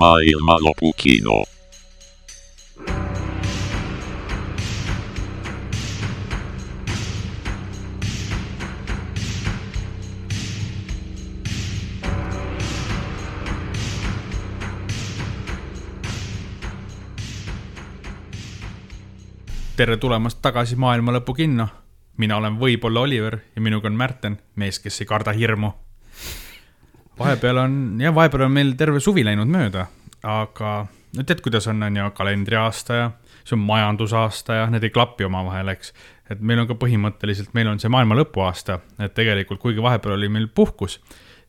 Maailmanlopukino. tere tulemast tagasi Maailma Lõpu kinno. mina olen võib-olla Oliver ja minuga on Märten, mees, kes ei karda hirmu. Vahepeal on, jah, vahepeal on meil terve suvi läinud mööda, aga no tead, kuidas on, on ju kalendriaasta ja see on majandusaasta ja need ei klapi omavahel, eks. et meil on ka põhimõtteliselt, meil on see maailma lõpuaasta, et tegelikult kuigi vahepeal oli meil puhkus,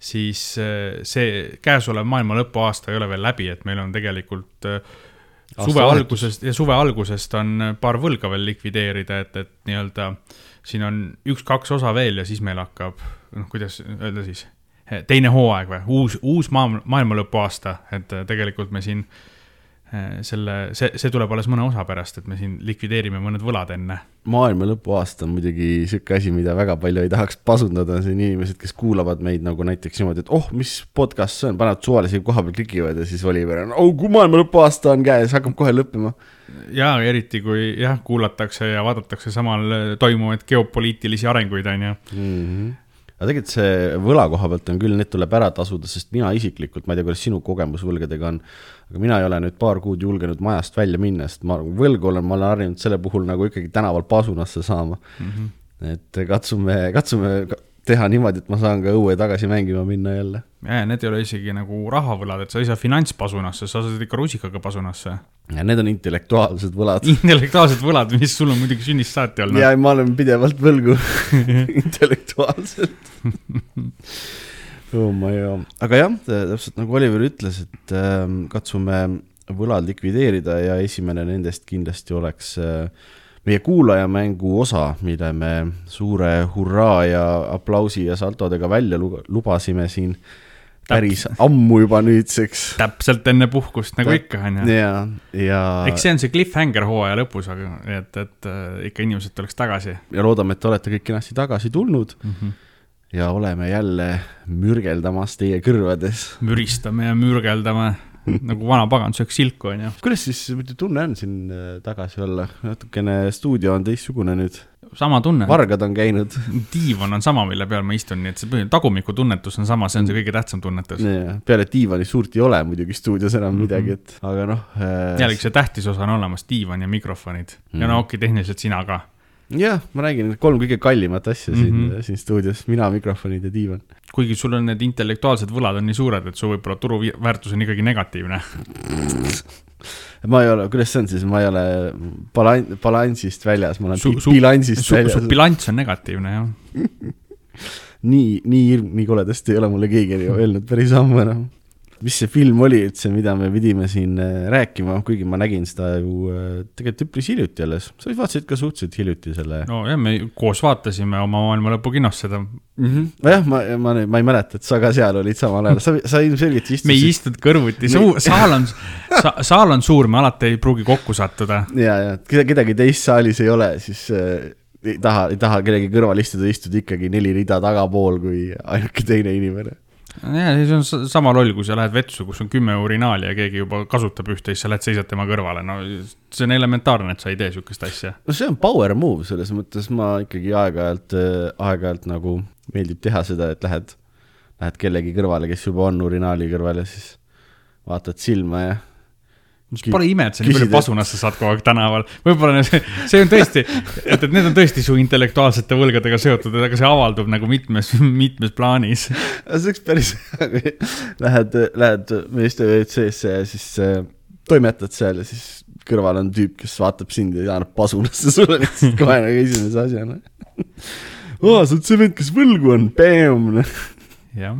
siis eh, see käesolev maailma lõpuaasta ei ole veel läbi, et meil on tegelikult äh, suve algusest ja suve algusest on paar võlga veel likvideerida, et, et nii-öelda siin on üks-kaks osa veel ja siis meil hakkab, noh, kuidas öelda siis, teine hooaeg või? Uus, uus maa, maailma lõpu aasta, et tegelikult me siin Eh, selle, see, see tuleb alles mõne osa pärast, et me siin likvideerime mõned võlad enne. maailma lõpu aasta on muidugi sihuke asi, mida väga palju ei tahaks pasundada, siin inimesed, kes kuulavad meid nagu näiteks niimoodi, et oh, mis podcast see on, panevad suvalise koha peal klikivad ja siis Oliver on, oh, kui maailma lõpu aasta on käes, hakkab kohe lõppema. ja eriti, kui jah, kuulatakse ja vaadatakse samal toimuvaid geopoliitilisi arenguid, on ju. Mhm aga tegelikult see võla koha pealt on küll, need tuleb ära tasuda, sest mina isiklikult, ma ei tea, kuidas sinu kogemus võlgadega on, aga mina ei ole nüüd paar kuud julgenud majast välja minna, sest ma võlgu olen, ma olen harjunud selle puhul nagu ikkagi tänaval pasunasse saama mm. -hmm. et katsume, katsume teha niimoodi, et ma saan ka õue tagasi mängima minna jälle. ja, need ei ole isegi nagu rahavõlad, et sa ei saa finantspasunasse, sa saad ikka rusikaga pasunasse. ja need on intellektuaalsed võlad. intellektuaalsed võlad, mis sul on muidugi sünnist saati olnud. ja ma olen pidevalt võlgu intellektuaalselt oh ma ei, aga jah, täpselt nagu Oliver ütles, et äh, katsume võlad likvideerida ja esimene nendest kindlasti oleks äh, meie kuulajamängu osa, mille me suure hurraa ja aplausi ja saltodega välja lubasime siin päris ammu juba nüüdseks. täpselt enne puhkust, nagu Täp ikka, on ju. ja, ja. eks see on see cliffhanger hooaja lõpus, aga et, et äh, ikka inimesed tuleks tagasi. ja loodame, et olete kõik kenasti tagasi tulnud mm. -hmm. ja oleme jälle mürgeldamas teie kõrvades. müristame ja mürgeldame nagu vana pagan sööks silku, onju. kuidas siis tunne on siin äh, tagasi olla, natukene stuudio on teistsugune nüüd? sama tunne. vargad on käinud. diivan on sama, mille peal ma istun, nii et see tagumiku tunnetus on sama, see on see kõige tähtsam tunnetus. peale diivani suurt ei ole muidugi stuudios enam mhm. midagi, et aga noh äh.... jällegi see tähtis osa on olemas, diivan ja mikrofonid mm. ja no okei okay,, tehniliselt sina ka jah, ma räägin, kolm kõige kallimat asja siin mm, -hmm. siin stuudios, mina, mikrofonid ja diivan. kuigi sul on need intellektuaalsed võlad on nii suured, et su võib-olla turuväärtus on ikkagi negatiivne ma ei ole, kuidas see on siis, ma ei ole balan-, balansist väljas, ma olen su, su, bilansist su, väljas. su bilanss on negatiivne, jah nii, nii, nii koledasti ei ole mulle keegi öelnud päris ammu enam mis see film oli üldse, mida me pidime siin äh, rääkima, kuigi ma nägin seda ju äh, tegelikult üpris hiljuti alles. sa vaatasid ka suhteliselt hiljuti selle. nojah, me koos vaatasime oma maailma lõpu kinos seda mm. -hmm. nojah, ma, ma, ma ei mäleta, et sa ka seal olid samal ajal, sa, sa ilmselgelt istusid. me ei istunud kõrvuti, saal on sa,, saal on suur, me alati ei pruugi kokku sattuda. ja, ja kedagi teist saalis ei ole, siis äh, ei taha, ei taha kellegi kõrval istuda, istud ikkagi neli rida tagapool kui ainuke teine inimene ja siis on sama loll, kui sa lähed vetsu, kus on kümme urinaali ja keegi juba kasutab ühte, siis sa lähed seisad tema kõrvale, no see on elementaarne, et sa ei tee sihukest asja. no see on power move, selles mõttes ma ikkagi aeg-ajalt, aeg-ajalt nagu meeldib teha seda, et lähed, lähed kellegi kõrvale, kes juba on urinaali kõrval ja siis vaatad silma ja mis pole ime, et sa nii palju pasunasse saad kogu aeg tänaval, võib-olla see, see on tõesti, et, et need on tõesti su intellektuaalsete võlgadega seotud, aga see avaldub nagu mitmes, mitmes plaanis. see oleks päris hea, kui lähed, lähed meeste WC-sse ja siis äh, toimetad seal ja siis kõrval on tüüp, kes vaatab sind ja annab pasunasse sulle lihtsalt kohe nagu esimese asjana. aa, sa oled see vend, kes võlgu on, bäm. jah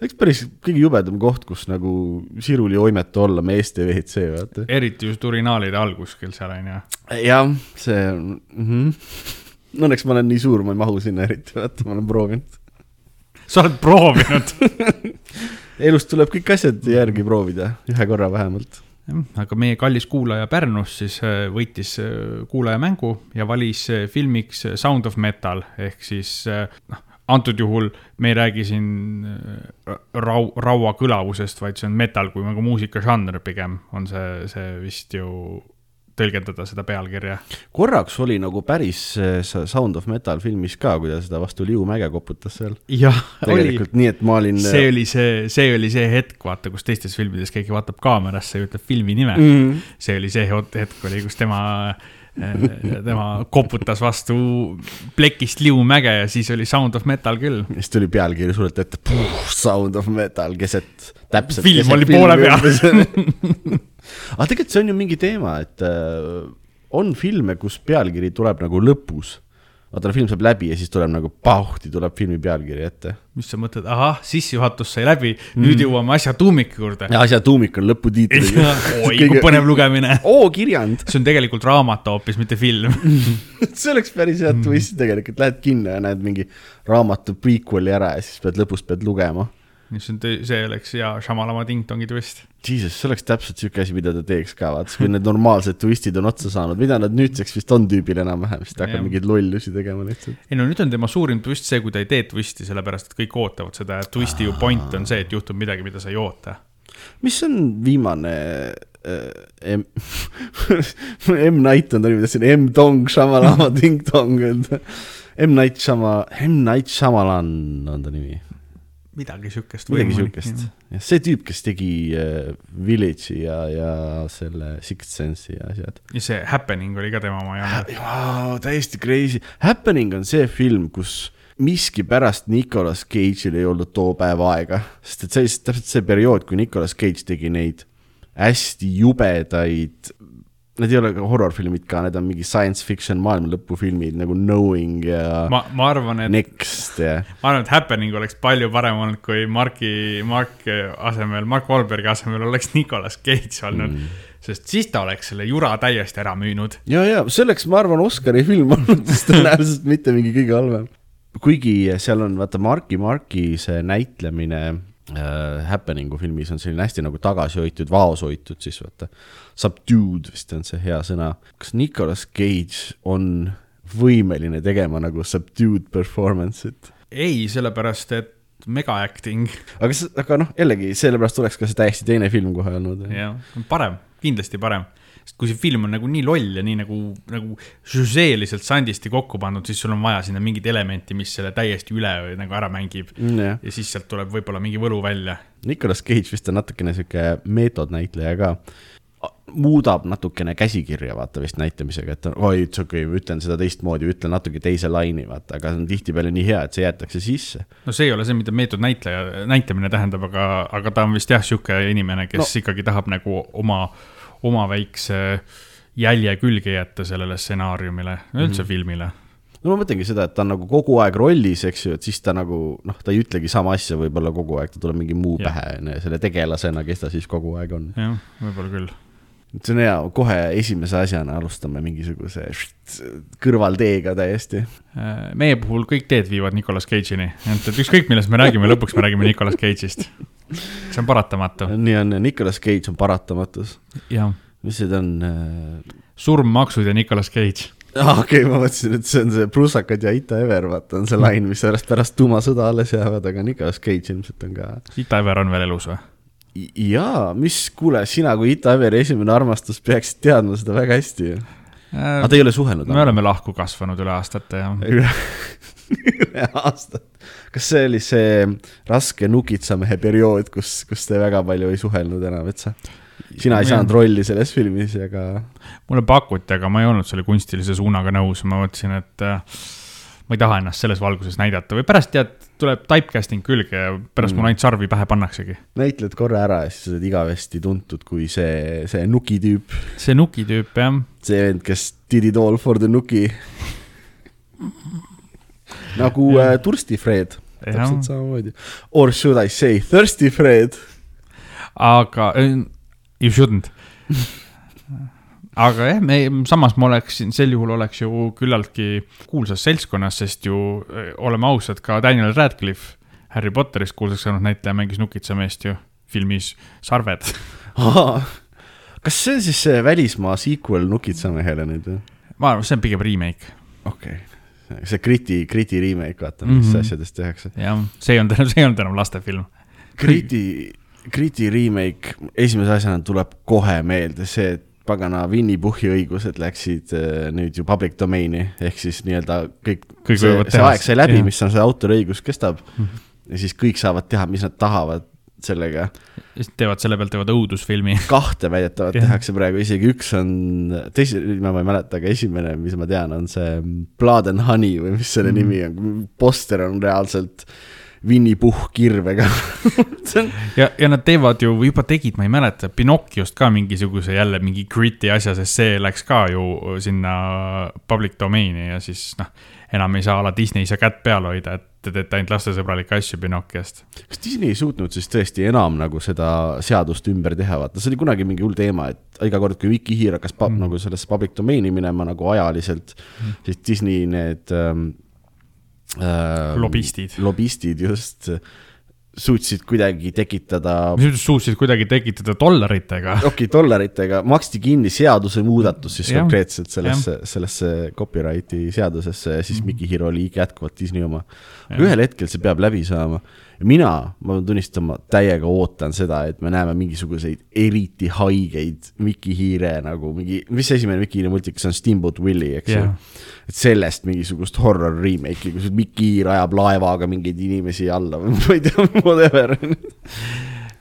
eks päris kõige jubedam koht, kus nagu siruli oimeta olla, meeste WC, vaata. eriti just urinaalide all kuskil seal, on ju. jah, see mm, -hmm. õnneks ma olen nii suur, ma ei mahu sinna eriti, vaata, ma olen proovinud. sa oled proovinud elus tuleb kõik asjad järgi proovida, ühe korra vähemalt aga meie kallis kuulaja Pärnus siis äh, võitis äh, kuulajamängu ja valis äh, filmiks Sound of Metal ehk siis noh antud juhul me ei räägi siin äh, rau-, raua kõlavusest, vaid see on metal kui nagu muusikažanr pigem on see, see vist ju tõlgendada seda pealkirja. korraks oli nagu päris äh, Sound of Metal filmis ka, kui ta seda vastu Liu Mäge koputas seal. jah, oli. nii, et ma olin. see oli see, see oli see hetk, vaata, kus teistes filmides keegi vaatab kaamerasse ja ütleb filmi nime mm.. see oli see hetk, oli, kus tema äh, tema koputas vastu plekist liumäge ja siis oli Sound of Metal küll. siis tuli pealkiri suurelt ette, Sound of Metal keset, täpselt. film oli poole peal aga tegelikult see on ju mingi teema, et äh, on filme, kus pealkiri tuleb nagu lõpus. Vaata, film saab läbi ja siis tuleb nagu pauhti, tuleb filmi pealkiri ette. mis sa mõtled, ahah, sissejuhatus sai läbi mm., nüüd jõuame asja tuumiku juurde. asja tuumik on lõputiitel oi Kõige... kui põnev lugemine. oo, kirjand. see on tegelikult raamat hoopis, mitte film see oleks päris hea twist tegelikult, lähed kinno ja näed mingi raamatu prequel'i ära ja siis pead lõpus pead lugema mis on, see oleks hea Shamalama ting-tongi twist. Jesus, see oleks täpselt sihuke asi, mida ta teeks ka, vaata, kui need normaalsed twistid on otsa saanud, mida nad nüüdseks vist on tüübil enam-vähem, siis ta hakkab mingeid lollusi tegema lihtsalt. ei no nüüd on tema suurim twist see, kui ta ei tee twisti, sellepärast et kõik ootavad seda ja twisti ju point on see, et juhtub midagi, mida sa ei oota. mis on viimane äh, M M Night on ta nimi, tahtsin M Dong Shamalama Ding Dong öelda. M Night Shama, M Night Shamalan on ta nimi midagi siukest. midagi siukest, jah, see tüüp, kes tegi uh, Village'i ja, ja selle Sixth Sense'i ja asjad. ja see Happening oli ka tema oma jaa. täiesti crazy, Happening on see film, kus miskipärast Nicolas Cage'il ei olnud too päev aega, sest et see oli täpselt see periood, kui Nicolas Cage tegi neid hästi jubedaid Need ei ole ka horror-filmid ka, need on mingi science fiction maailma lõpufilmid nagu Knowing ja. ma, ma arvan, et. Next ja. ma arvan, et Happening oleks palju parem olnud, kui Marki, Mark asemel, Mark Wahlbergi asemel oleks Nicolas Cage olnud mm sest siis ta oleks selle jura täiesti ära müünud. ja, ja selleks ma arvan Oscari film olnud, sest tõenäoliselt mitte mingi kõige halvem. kuigi seal on vaata Marki Marki see näitlemine äh, Happeningu filmis on selline hästi nagu tagasihoitud, vaoshoitud siis vaata. Subdued vist on see hea sõna. kas Nicolas Cage on võimeline tegema nagu subdued performance'it? ei, sellepärast et mega acting. aga, aga noh, jällegi sellepärast oleks ka see täiesti teine film kohe olnud. jah, parem, kindlasti parem sest kui see film on nagu nii loll ja nii nagu, nagu žüžeeliselt sandisti kokku pandud, siis sul on vaja sinna mingit elementi, mis selle täiesti üle nagu ära mängib mm,. ja siis sealt tuleb võib-olla mingi võlu välja. Nicolas Cage vist on natukene sihuke meetodnäitleja ka muudab natukene käsikirja, vaata vist näitamisega, et oi, it's okei okay,, ütlen seda teistmoodi, ütlen natuke teise laine, vaata, aga see on tihtipeale nii hea, et see jäetakse sisse. no see ei ole see, mida meetodnäitleja, näitlemine tähendab, aga, aga ta on vist jah, sihuke inimene, kes no. ikkagi tahab nagu oma oma väikse jälje külge jätta sellele stsenaariumile, üldse mm -hmm. filmile no ma mõtlengi seda, et ta on nagu kogu aeg rollis, eks ju, et siis ta nagu noh, ta ei ütlegi sama asja võib-olla kogu aeg, ta tuleb mingi muu ja. pähe, on ju, selle tegelasena, kes ta siis kogu aeg on. jah, võib-olla küll. See on hea, kohe esimese asjana alustame mingisuguse kõrvalteega täiesti. Äh, meie puhul kõik teed viivad Nicolas Cage'ini, et, et ükskõik, millest me räägime, lõpuks me räägime Nicolas Cage'ist see on paratamatu. nii on, Nicolas Cage on paratamatus. mis see ta on äh...? surm, maksud ja Nicolas Cage ah,. okei okay,, ma mõtlesin, et see on see prussakad ja Ita Ever, vaata on see lain, mis pärast, pärast tuumasõda alles jäävad, aga Nicolas Cage ilmselt on ka. Ita Ever on veel elus või? Jaa, mis, kuule, sina kui Ita Everi esimene armastus peaksid teadma seda väga hästi ju äh,. aga te ei ole suhelnud? me oleme lahku kasvanud üle aastate, jah üle aastat. kas see oli see raske nukitsamehe periood, kus, kus te väga palju ei suhelnud enam, et sa, sina ei saanud rolli selles filmis, aga. mulle pakuti, aga ma ei olnud selle kunstilise suunaga nõus, ma mõtlesin, et äh, ma ei taha ennast selles valguses näidata või pärast tead, tuleb typecasting külge ja pärast mm. mul ainult sarvi pähe pannaksegi. näitled korra ära ja siis sa oled igavesti tuntud kui see, see nuki tüüp. see nuki tüüp, jah. see vend, kes did it all for the nuki nagu äh, Tursti Fred, täpselt samamoodi. Or should I say Thirsty Fred? aga äh, you shouldn't aga jah, me, samas ma oleksin, sel juhul oleks ju küllaltki kuulsas seltskonnas, sest ju oleme ausad, ka Daniel Radcliffe Harry Potterist kuulsaks saanud näitleja mängis nukitsameest ju filmis Sarved kas see on siis see välismaa sequel Nukitsamehele nüüd või? ma arvan, see on pigem remake. okei okay see Kriti, Kriti remake, vaata, mis mm Mhm. -hmm. asjadest tehakse. jah, see ei olnud enam, see ei olnud enam lastefilm. Kriti, Kriti remake esimese asjana tuleb kohe meelde see, et pagana Winny Puhhi õigused läksid äh, nüüd ju public domain'i ehk siis nii-öelda kõik, Kõik see, see aeg sai läbi mis on see autoriõigus kestab Mhm. ja siis kõik saavad teha, mis nad tahavad sellega. siis teevad selle pealt, teevad õudusfilmi. kahte väidetavalt tehakse praegu, isegi üks on, teise, ma ei mäleta, aga esimene, mis ma tean, on see Blood and Honey või mis selle mm. nimi on, poster on reaalselt Winny Puhh kirvega on ja, ja nad teevad ju, või juba tegid, ma ei mäleta, Pinocchiost ka mingisuguse jälle mingi gritty asja, sest see läks ka ju sinna public domain'i ja siis noh, enam ei saa ala Disney ei saa kätt peal hoida, et te teete ainult lastesõbralikke asju Pinocchiost. kas Disney ei suutnud siis tõesti enam nagu seda seadust ümber teha, vaata, see oli kunagi mingi hull teema, et iga kord, kui Vikihiir hakkas mm. Mm. nagu sellesse public domain'i minema nagu ajaliselt Mm. mm., siis Disney need ähm, äh, lobistid. lobistid just suutsid kuidagi tekitada suutsid kuidagi tekitada dollaritega. okei, dollaritega maksti kinni seadusemuudatus siis Jah. konkreetselt sellesse, sellesse copyrighti seadusesse ja siis Mhm. Mickey Hero oli jätkuvalt Disney oma. Ühel hetkel see peab läbi saama ja mina, ma pean tunnistama, täiega ootan seda, et me näeme mingisuguseid eriti haigeid Mickey Hiire nagu mingi, mis esimene Mickey Hiire multikas on Steamboat Willie, eks ju jah, et sellest mingisugust horror remake'i, kus Mickey Hiir ajab laevaga mingeid inimesi alla või ma ei tea, whatever.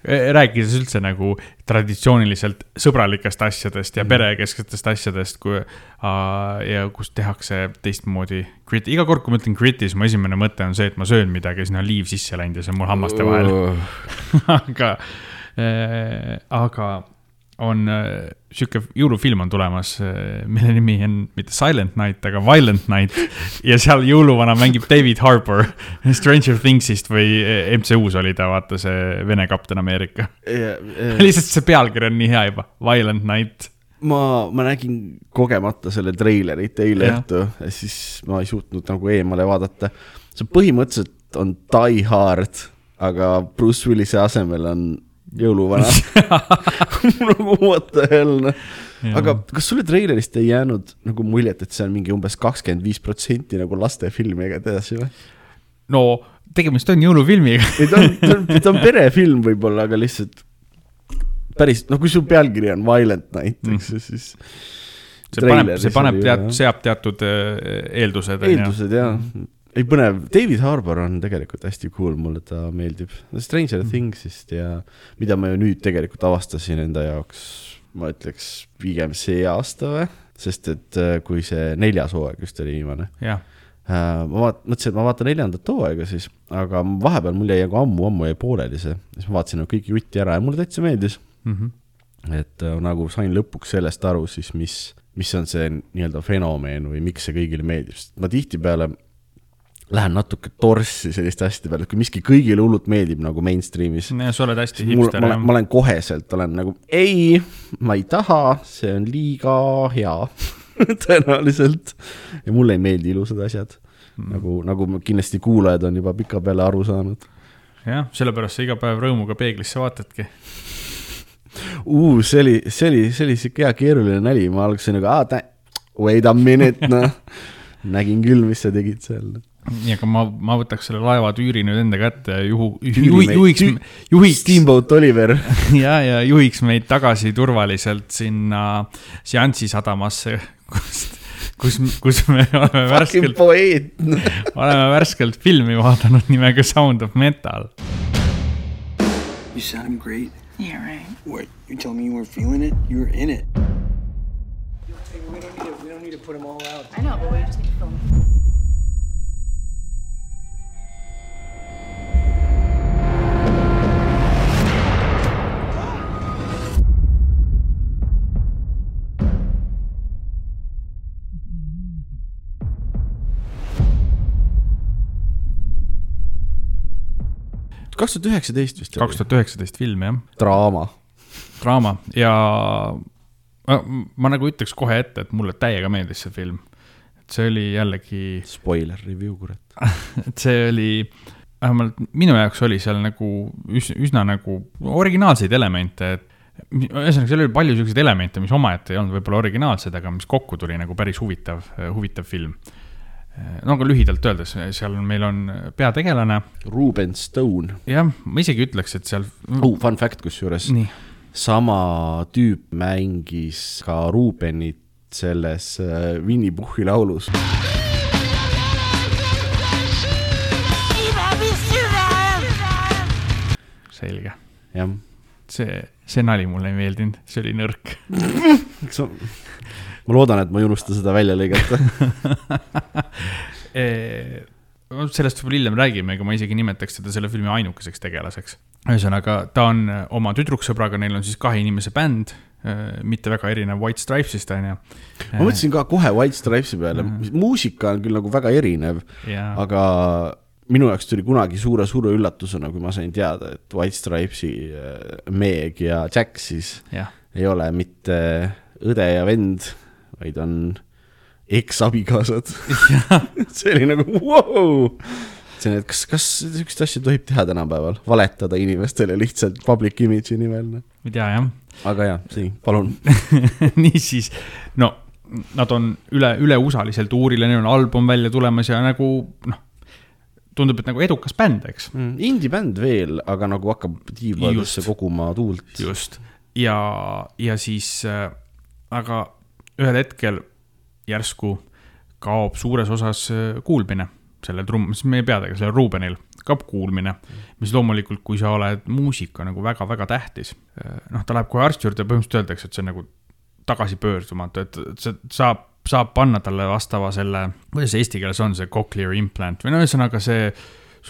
Rääkides üldse nagu traditsiooniliselt sõbralikest asjadest ja Mhm. perekesksetest asjadest, kui uh, ja kus tehakse teistmoodi grit, iga kord, kui ma ütlen grit'i, siis mu esimene mõte on see, et ma söön midagi ja sinna on liiv sisse läinud ja see on mul hammaste vahel. aga äh,, aga on äh, sihuke jõulufilm on tulemas, mille nimi on mitte Silent Night, aga Violent Night. ja seal jõuluvana mängib David Harbour Stranger Thingsist või äh, MCU-s oli ta, vaata see Vene kapten Ameerika. lihtsalt see pealkiri on nii hea juba, Violent Night. ma, ma nägin kogemata selle treilerit eile Jah. õhtu ja siis ma ei suutnud nagu eemale vaadata. see põhimõtteliselt on Die Hard, aga Bruce Willise asemel on jõuluvana. nagu what the hell, noh. aga kas sulle treilerist ei jäänud nagu muljet, et see on mingi umbes kakskümmend viis protsenti nagu lastefilm ja edasi või? no tegemist on jõulufilmiga. ei, ta on, ta on, ta on perefilm võib-olla, aga lihtsalt päris, no kui su pealkiri on Violent Night, eks ju, siis see paneb, see paneb jah. seab teatud äh, eeldused. eeldused jaa, ei põnev, David Harbour on tegelikult hästi cool, mulle ta meeldib. Stranger Mhm. Thingsist ja mida ma ju nüüd tegelikult avastasin enda jaoks, ma ütleks pigem see aasta või, sest et äh, kui see neljas hooaeg just oli viimane. jah, ma vaat-, mõtlesin, et ma vaatan neljandat hooaega siis, aga vahepeal mul jäi nagu ammu-ammu jäi pooleli see, siis ma vaatasin nagu kõik jutti ära ja mulle täitsa meeldis. Mhm. et äh, nagu sain lõpuks sellest aru siis, mis, mis on see nii-öelda fenomen või miks see kõigile meeldib, sest ma tihtipeale lähen natuke torssi selliste asjade peale, et kui miski kõigile hullult meeldib nagu mainstream'is, sa oled hästi hipster ma ma olen koheselt olen nagu ei, ma ei taha, see on liiga hea tõenäoliselt. ja mulle ei meeldi ilusad asjad Mm. nagu, nagu kindlasti kuulajad on juba pikapeale aru saanud. jah, sellepärast sa iga päev rõõmuga peeglisse vaatadki. uh,. see oli, see oli, see oli siuke hea keeruline nali, ma alguses nagu, wait a minute, noh. nägin küll, mis sa tegid seal. nii, aga ma, ma võtaks selle laevatüüri nüüd enda kätte ja juhu, meid- juhiks juhiks Steamboat Oliver. ja, ja juhiks meid tagasi turvaliselt sinna Seansi sadamasse, kust, kus, kus me oleme värskelt, poeet. oleme värskelt filmi vaadanud nimega Sound of Metal. You sound great. Yeah, right. What? You're telling me you weren't feeling it? You were in it. We don't need to, we don't need to put them all out. I know, but we just need to film. Kaks tuhat üheksateist vist kaks tuhat üheksateist film, jah, draama. draama ja ma, ma nagu ütleks kohe ette, et mulle täiega meeldis see film. et see oli jällegi Spoiler review, kurat. et see oli, vähemalt minu jaoks oli seal nagu üsna, üsna nagu originaalseid elemente, et ühesõnaga, seal oli palju siukseid elemente, mis omaette ei olnud võib-olla originaalsed, aga mis kokku tuli nagu päris huvitav, huvitav film. No aga lühidalt öeldes, seal meil on peategelane, Ruben Stone. Jah, ma isegi ütleks, et seal oh,, fun fact kusjuures, sama tüüp mängis ka Rubenit selles äh, Winny Puhhi laulus. selge, jah, see, see nali mulle ei meeldinud, see oli nõrk. ma, loodan, et ma ei unusta seda välja lõigata. sellest võib-olla hiljem räägime, aga ma isegi nimetaks teda selle filmi ainukeseks tegelaseks. ühesõnaga, ta on äh, oma tüdruksõbraga, neil on siis kahe inimese bänd, mitte väga erinev White Stripes'ist, on ju. ma mõtlesin ka kohe White Stripes'i peale, muusika on küll nagu väga erinev, ja, aga minu jaoks tuli kunagi suure-suure üllatusena, kui ma sain teada, et White Stripes'i äh, Meg ja Jack siis jah, ei ole mitte õde ja vend, vaid on eksabikaasad. see oli nagu vau. see on, et kas, kas sihukest asja tohib teha tänapäeval, valetada inimestele lihtsalt public image'i nimel, noh. ei tea jah aga jaa, nii, palun. niisiis, no nad on üle, üle-USA-lisel tuuril ja neil on album välja tulemas ja nagu noh, tundub, et nagu edukas bänd, eks. Mm, Indie-bänd veel, aga nagu hakkab tiivadesse koguma tuult. just, ja, ja siis äh,, aga ühel hetkel järsku kaob suures osas äh, kuulmine sellel trumm, siis meie peategelasel, sellel Rubenil kaob kuulmine, mis loomulikult, kui sa oled muusik, on nagu väga-väga tähtis. noh, ta läheb kohe arsti juurde põhimõtteliselt öeldakse, et see on nagu tagasipöördumatu, et see saab, saab panna talle vastava selle, kuidas see eesti keeles on, see cochlear implant või no ühesõnaga see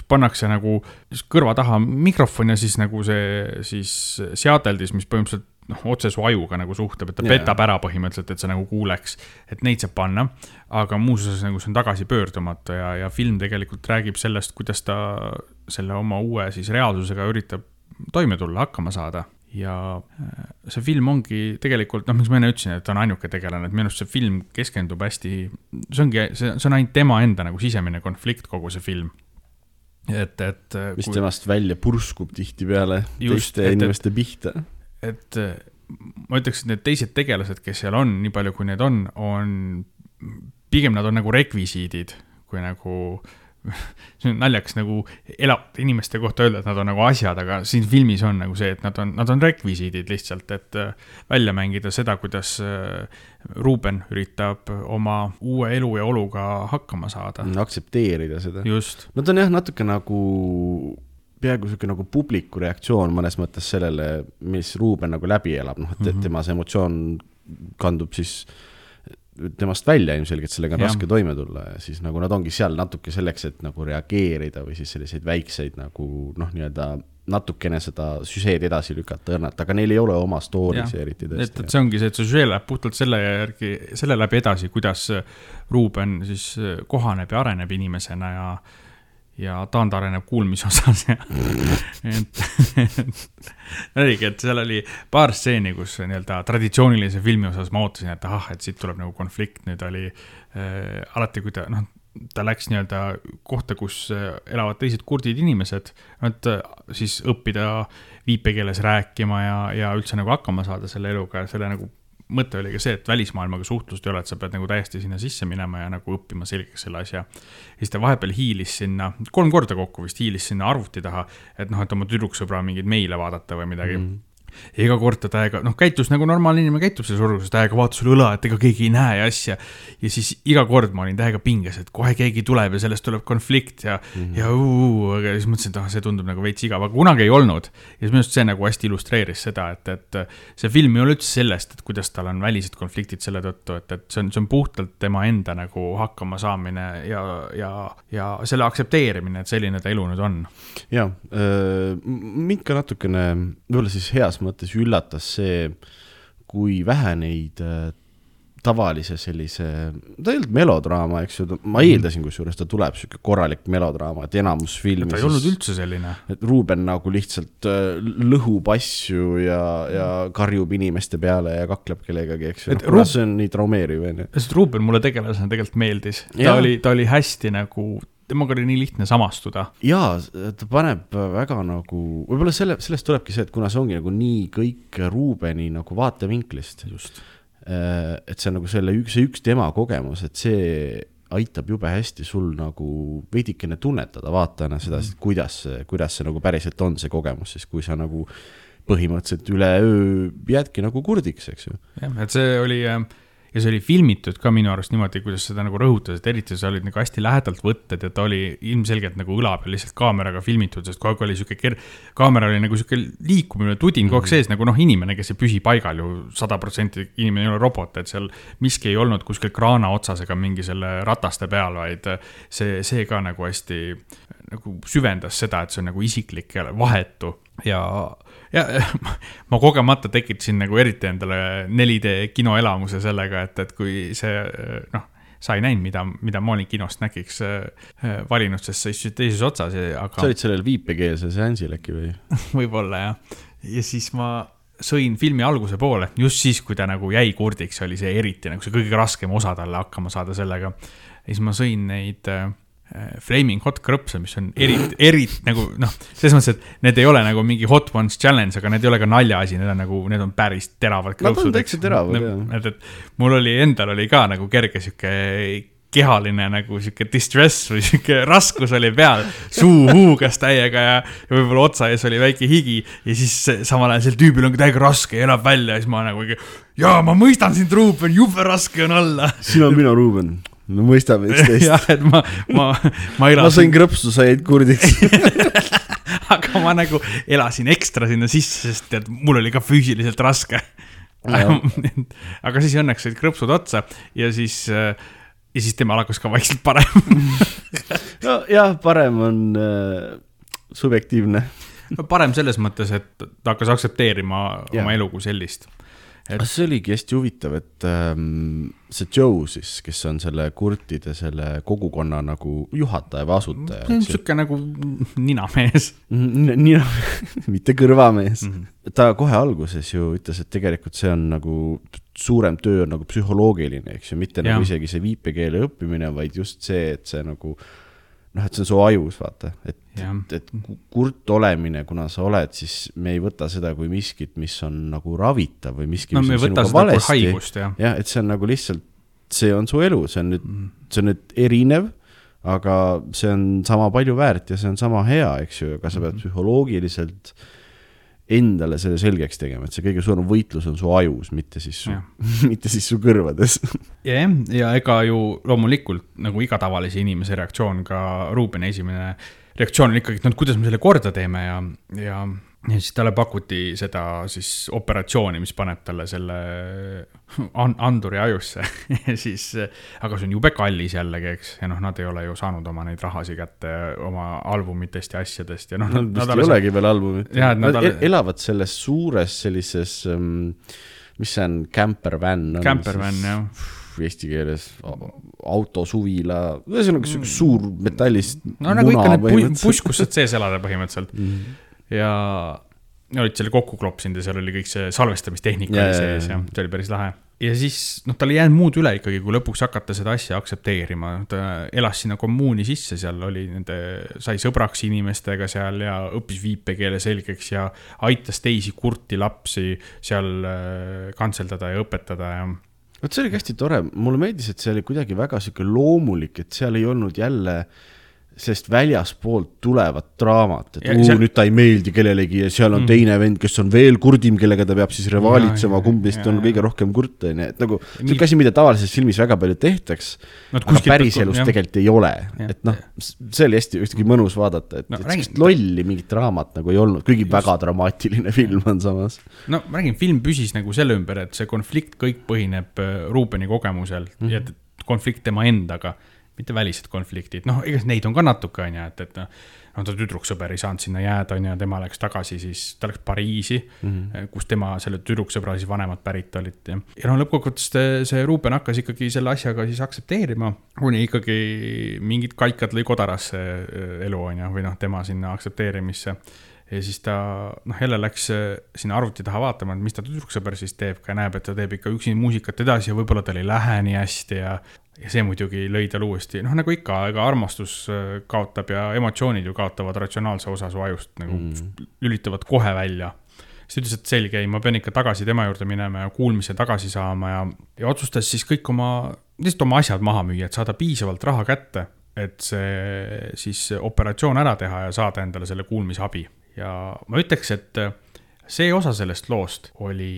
pannakse nagu kõrva taha mikrofon ja siis nagu see siis seadeldis, mis põhimõtteliselt noh, otse su ajuga nagu suhtleb, et ta yeah. petab ära põhimõtteliselt, et sa nagu kuuleks, et neid saab panna. aga muus osas nagu see on tagasipöördumatu ja, ja film tegelikult räägib sellest, kuidas ta selle oma uue siis reaalsusega üritab toime tulla, hakkama saada ja äh, see film ongi tegelikult noh, miks ma enne ütlesin, et ta on ainuke tegelane, et minu arust see film keskendub hästi, see ongi, see, see on ainult tema enda nagu sisemine konflikt, kogu see film. et, et äh, mis temast välja purskub tihtipeale Just, teiste et- et- inimeste pihta. Et äh, ma ütleks, et need teised tegelased, kes seal on, nii palju kui neid on, on, pigem nad on nagu rekvisiidid, kui nagu, see on naljakas nagu elavate inimeste kohta öelda, et nad on nagu asjad, aga siin filmis on nagu see, et nad on, nad on rekvisiidid lihtsalt, et äh, välja mängida seda, kuidas äh, Ruuben üritab oma uue elu ja oluga hakkama saada. aktsepteerida seda. no ta on jah, natuke nagu peaaegu sihuke nagu publiku reaktsioon mõnes mõttes sellele, mis Ruuben nagu läbi elab, noh, et mm. -hmm. tema see emotsioon kandub siis temast välja ilmselgelt, sellega on Jah. raske toime tulla ja siis nagu nad ongi seal natuke selleks, et nagu reageerida või siis selliseid väikseid nagu noh, nii-öelda natukene seda süžeed edasi lükata õrnalt, aga neil ei ole oma story'si eriti et, et tõesti. see ongi see, et see süžee läheb puhtalt selle järgi, selle läbi edasi, kuidas Ruuben siis kohaneb ja areneb inimesena ja ja taandareneb kuulmise osas ja et oligi, et seal oli paar stseeni, kus nii-öelda traditsioonilise filmi osas ma ootasin, et ahah, et siit tuleb nagu konflikt, nüüd oli äh, alati, kui ta noh, ta läks nii-öelda kohta, kus äh, elavad teised kurdid inimesed, et äh, siis õppida viipekeeles rääkima ja, ja üldse nagu hakkama saada selle eluga ja selle nagu mõte oli ka see, et välismaailmaga suhtlust ei ole, et sa pead nagu täiesti sinna sisse minema ja nagu õppima selgeks selle asja. ja siis ta vahepeal hiilis sinna, kolm korda kokku vist hiilis sinna arvuti taha, et noh, et oma tüdruksõbra mingeid meile vaadata või midagi mm. -hmm ja iga kord ta täiega, noh, käitus nagu normaalne inimene käitub selles olukorras, täiega vaatas sulle õla, et ega keegi ei näe ja asja. ja siis iga kord ma olin täiega pinges, et kohe keegi tuleb ja sellest tuleb konflikt ja mm, -hmm. ja uu, aga siis mõtlesin, et ah, see tundub nagu veits igav, aga kunagi ei olnud. ja siis minu arust see nagu hästi illustreeris seda, et, et see film ei ole üldse sellest, et kuidas tal on välised konfliktid selle tõttu, et, et see on, see on puhtalt tema enda nagu hakkama saamine ja, ja, ja selle aktsepteerimine, et selline ta elu nüüd on. jaa, mind ka natukene, võib-olla siis heas mõttes üllatas see, kui vähe neid äh, tavalise sellise, ta ei olnud melodraama, eks ju, ma eeldasin, kusjuures ta tuleb sihuke korralik melodraama, et enamus filmi ta ei olnud üldse selline. et Ruuben nagu lihtsalt äh, lõhub asju ja, ja karjub inimeste peale ja kakleb kellegagi, eks ju kuna Ruub- see on nii traumeeriv, on ju. sest Ruuben mulle tegelasena tegelikult meeldis, ta Jaa. oli, ta oli hästi nagu, temaga oli nii lihtne samastuda. jaa, ta paneb väga nagu, võib-olla selle, sellest tulebki see, et kuna see ongi nagu nii kõik Ruubeni nagu vaatevinklist, just. et see on nagu selle üks, see üks tema kogemus, et see aitab jube hästi sul nagu veidikene tunnetada vaatajana seda mm., kuidas, kuidas see nagu päriselt on, see kogemus, siis kui sa nagu põhimõtteliselt üleöö jäädki nagu kurdiks, eks ju. jah, et see oli äh, ja see oli filmitud ka minu arust niimoodi, kuidas seda nagu rõhutas, et eriti sa olid nagu hästi lähedalt võtted ja ta oli ilmselgelt nagu õla peal lihtsalt kaameraga filmitud, sest kogu aeg oli sihuke ker-, kaamera oli nagu sihuke liikumine, tudin kogu aeg sees nagu noh, inimene, kes ei püsi paigal ju sada protsenti, inimene ei ole robot, et seal miski ei olnud kuskil kraana otsas ega mingi selle rataste peal, vaid see, see ka nagu hästi nagu süvendas seda, et see on nagu isiklik ja vahetu ja ja ma kogemata tekitasin nagu eriti endale 4D kinoelamuse sellega, et, et kui see noh, sa ei näinud, mida, mida Moonik kinost nägiks äh, valinud, sest sa istusid teises otsas, aga. sa olid sellel viipekeelsel seansil äkki või võib-olla jah. ja siis ma sõin filmi alguse poole, just siis, kui ta nagu jäi kurdiks, oli see eriti nagu see kõige raskem osa talle hakkama saada sellega. ja siis ma sõin neid Äh, Flaming Hot krõpse, mis on eriti, eriti nagu noh, selles mõttes, et need ei ole nagu mingi Hot Ones challenge, aga need ei ole ka naljaasi, need on nagu, need on päris teravad krõpsud. Nad on täitsa teravad, jah. et, et mul oli endal oli ka nagu kerge sihuke kehaline nagu sihuke distress või sihuke raskus oli peal, suu huugas täiega ja, ja võib-olla otsa ees oli väike higi ja siis samal ajal sel tüübil on täiega raske elab välja ja siis ma nagu, jaa, ma mõistan sind, Ruuben, jube raske on olla. sina, mina, Ruuben me mõistame üksteist. jah, et ma, ma, ma elasin. ma sõin krõpsu, sa jäid kurdiks aga ma nagu elasin ekstra sinna sisse, sest tead, mul oli ka füüsiliselt raske. aga siis õnneks said krõpsud otsa ja siis, ja siis temal hakkas ka vaikselt parem nojah, parem on äh, subjektiivne. no parem selles mõttes, et ta hakkas aktsepteerima ja. oma elu kui sellist et.... see oligi hästi huvitav, et ähm, see Joe siis, kes on selle kurtide selle kogukonna nagu juhataja või asutaja. sihuke nagu ninamees Nina, mitte kõrvamees mm. -hmm. ta kohe alguses ju ütles, et tegelikult see on nagu suurem töö on nagu psühholoogiline, eks ju, mitte ja. nagu isegi see viipekeele õppimine, vaid just see, et see nagu noh, et see on su ajus, vaata, et, et kurt olemine, kuna sa oled, siis me ei võta seda kui miskit, mis on nagu ravitav või miski, no, mis on sinuga valesti. jah ja,, et see on nagu lihtsalt, see on su elu, see on nüüd mm., see on nüüd erinev, aga see on sama palju väärt ja see on sama hea, eks ju, aga sa pead mm -hmm. psühholoogiliselt äh, endale selle selgeks tegema, et see kõige suurem võitlus on su ajus, mitte siis su, mitte siis su kõrvades. ja, jah, ja ega ju loomulikult nagu iga tavalise inimese reaktsioon, ka Ruubeni esimene reaktsioon on ikkagi, et no kuidas me selle korda teeme ja, ja ja siis talle pakuti seda siis operatsiooni, mis paneb talle selle an-, anduri ajusse ja siis, aga see on jube kallis jällegi, eks, ja noh, nad ei ole ju saanud oma neid rahasid kätte oma albumitest ja asjadest ja noh. Nad vist ei olegi veel albumit. Nad, nad talle... elavad selles suures sellises, ähm, mis see on, campervan. Campervan, jah eesti keeles, autosuvila, ühesõnaga sihuke suur metallist. no nagu ikka need buss, kus saad sees elada põhimõtteliselt mm. -hmm ja olid selle kokku klopsinud ja seal oli kõik see salvestamistehnika oli sees ja see oli päris lahe. ja siis noh, tal ei jäänud muud üle ikkagi, kui lõpuks hakata seda asja aktsepteerima, ta elas sinna kommuuni sisse, seal oli nende, sai sõbraks inimestega seal ja õppis viipekeele selgeks ja aitas teisi kurti lapsi seal äh, kantseldada ja õpetada ja vot see oli hästi tore, mulle meeldis, et see oli kuidagi väga sihuke loomulik, et seal ei olnud jälle äh, sellest väljaspoolt tulevat draamat, et uu, seal... nüüd ta ei meeldi kellelegi ja seal on mm. teine vend, kes on veel kurdim, kellega ta peab siis rivaalitsema, kumb neist on kõige rohkem kurt, on ju, et nagu sihuke asi, mida tavalises filmis väga palju tehtaks no,, aga päriselus tegelikult ei ole, et noh, see oli hästi ühtegi mõnus vaadata, et no,, sellist lolli mingit draamat nagu ei olnud, kuigi Just. väga dramaatiline film on samas. no ma räägin, film püsis nagu selle ümber, et see konflikt kõik põhineb äh, Ruubeni kogemusel mm -hmm. ja konflikt tema endaga mitte välised konfliktid, noh, ega neid on ka natuke, on ju, et, et noh, no ta tüdruksõber ei saanud sinna jääda, on ju, tema läks tagasi siis, ta läks Pariisi mm, -hmm. kus tema, selle tüdruksõbra siis vanemad pärit olid ja, ja no lõppkokkuvõttes see Ruuben hakkas ikkagi selle asjaga siis aktsepteerima, kuni ikkagi mingid kaikad lõi kodarasse äh, elu, on ju, või noh, tema sinna aktsepteerimisse ja siis ta noh, jälle läks äh, sinna arvuti taha vaatama, et mis ta tüdruksõber siis teeb, ka näeb, et ta teeb ikka üksi muusikat edasi ja võib-olla tal ei lähe nii hästi ja ja see muidugi lõi tal uuesti, noh nagu ikka, ega armastus äh, kaotab ja emotsioonid ju kaotavad ratsionaalse osa su ajust nagu mm. lülitavad kohe välja. siis ta ütles, et selge, ei, ma pean ikka tagasi tema juurde minema ja kuulmise tagasi saama ja, ja otsustas siis kõik oma, lihtsalt oma asjad maha müüa, et saada piisavalt raha kätte, et see siis operatsioon ära teha ja saada endale selle kuulmisabi. ja ma ütleks, et see osa sellest loost oli,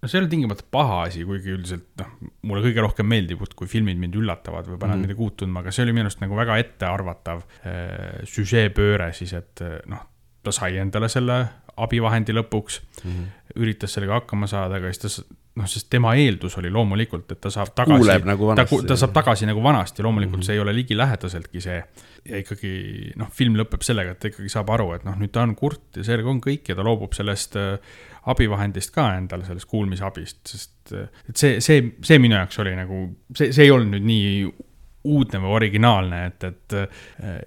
no see ei ole tingimata paha asi, kuigi üldiselt noh, mulle kõige rohkem meeldib, kui filmid mind üllatavad või panevad mm -hmm. midagi uut tundma, aga see oli minu arust nagu väga ettearvatav äh, süžeepööre siis, et äh, noh, ta sai endale selle abivahendi lõpuks mm, -hmm. üritas sellega hakkama saada, aga siis ta noh, sest tema eeldus oli loomulikult, et ta saab tagasi, nagu ta, ta saab tagasi nagu vanasti, loomulikult mm -hmm. see ei ole ligilähedaseltki see. ja ikkagi noh, film lõpeb sellega, et ta ikkagi saab aru, et noh, nüüd ta on kurt ja sellega on kõik ja ta loobub sellest äh, abivahendist ka endale, sellest kuulmisabist, sest äh, et see, see, see minu jaoks oli nagu, see, see ei olnud nüüd nii uudne või originaalne, et, et äh,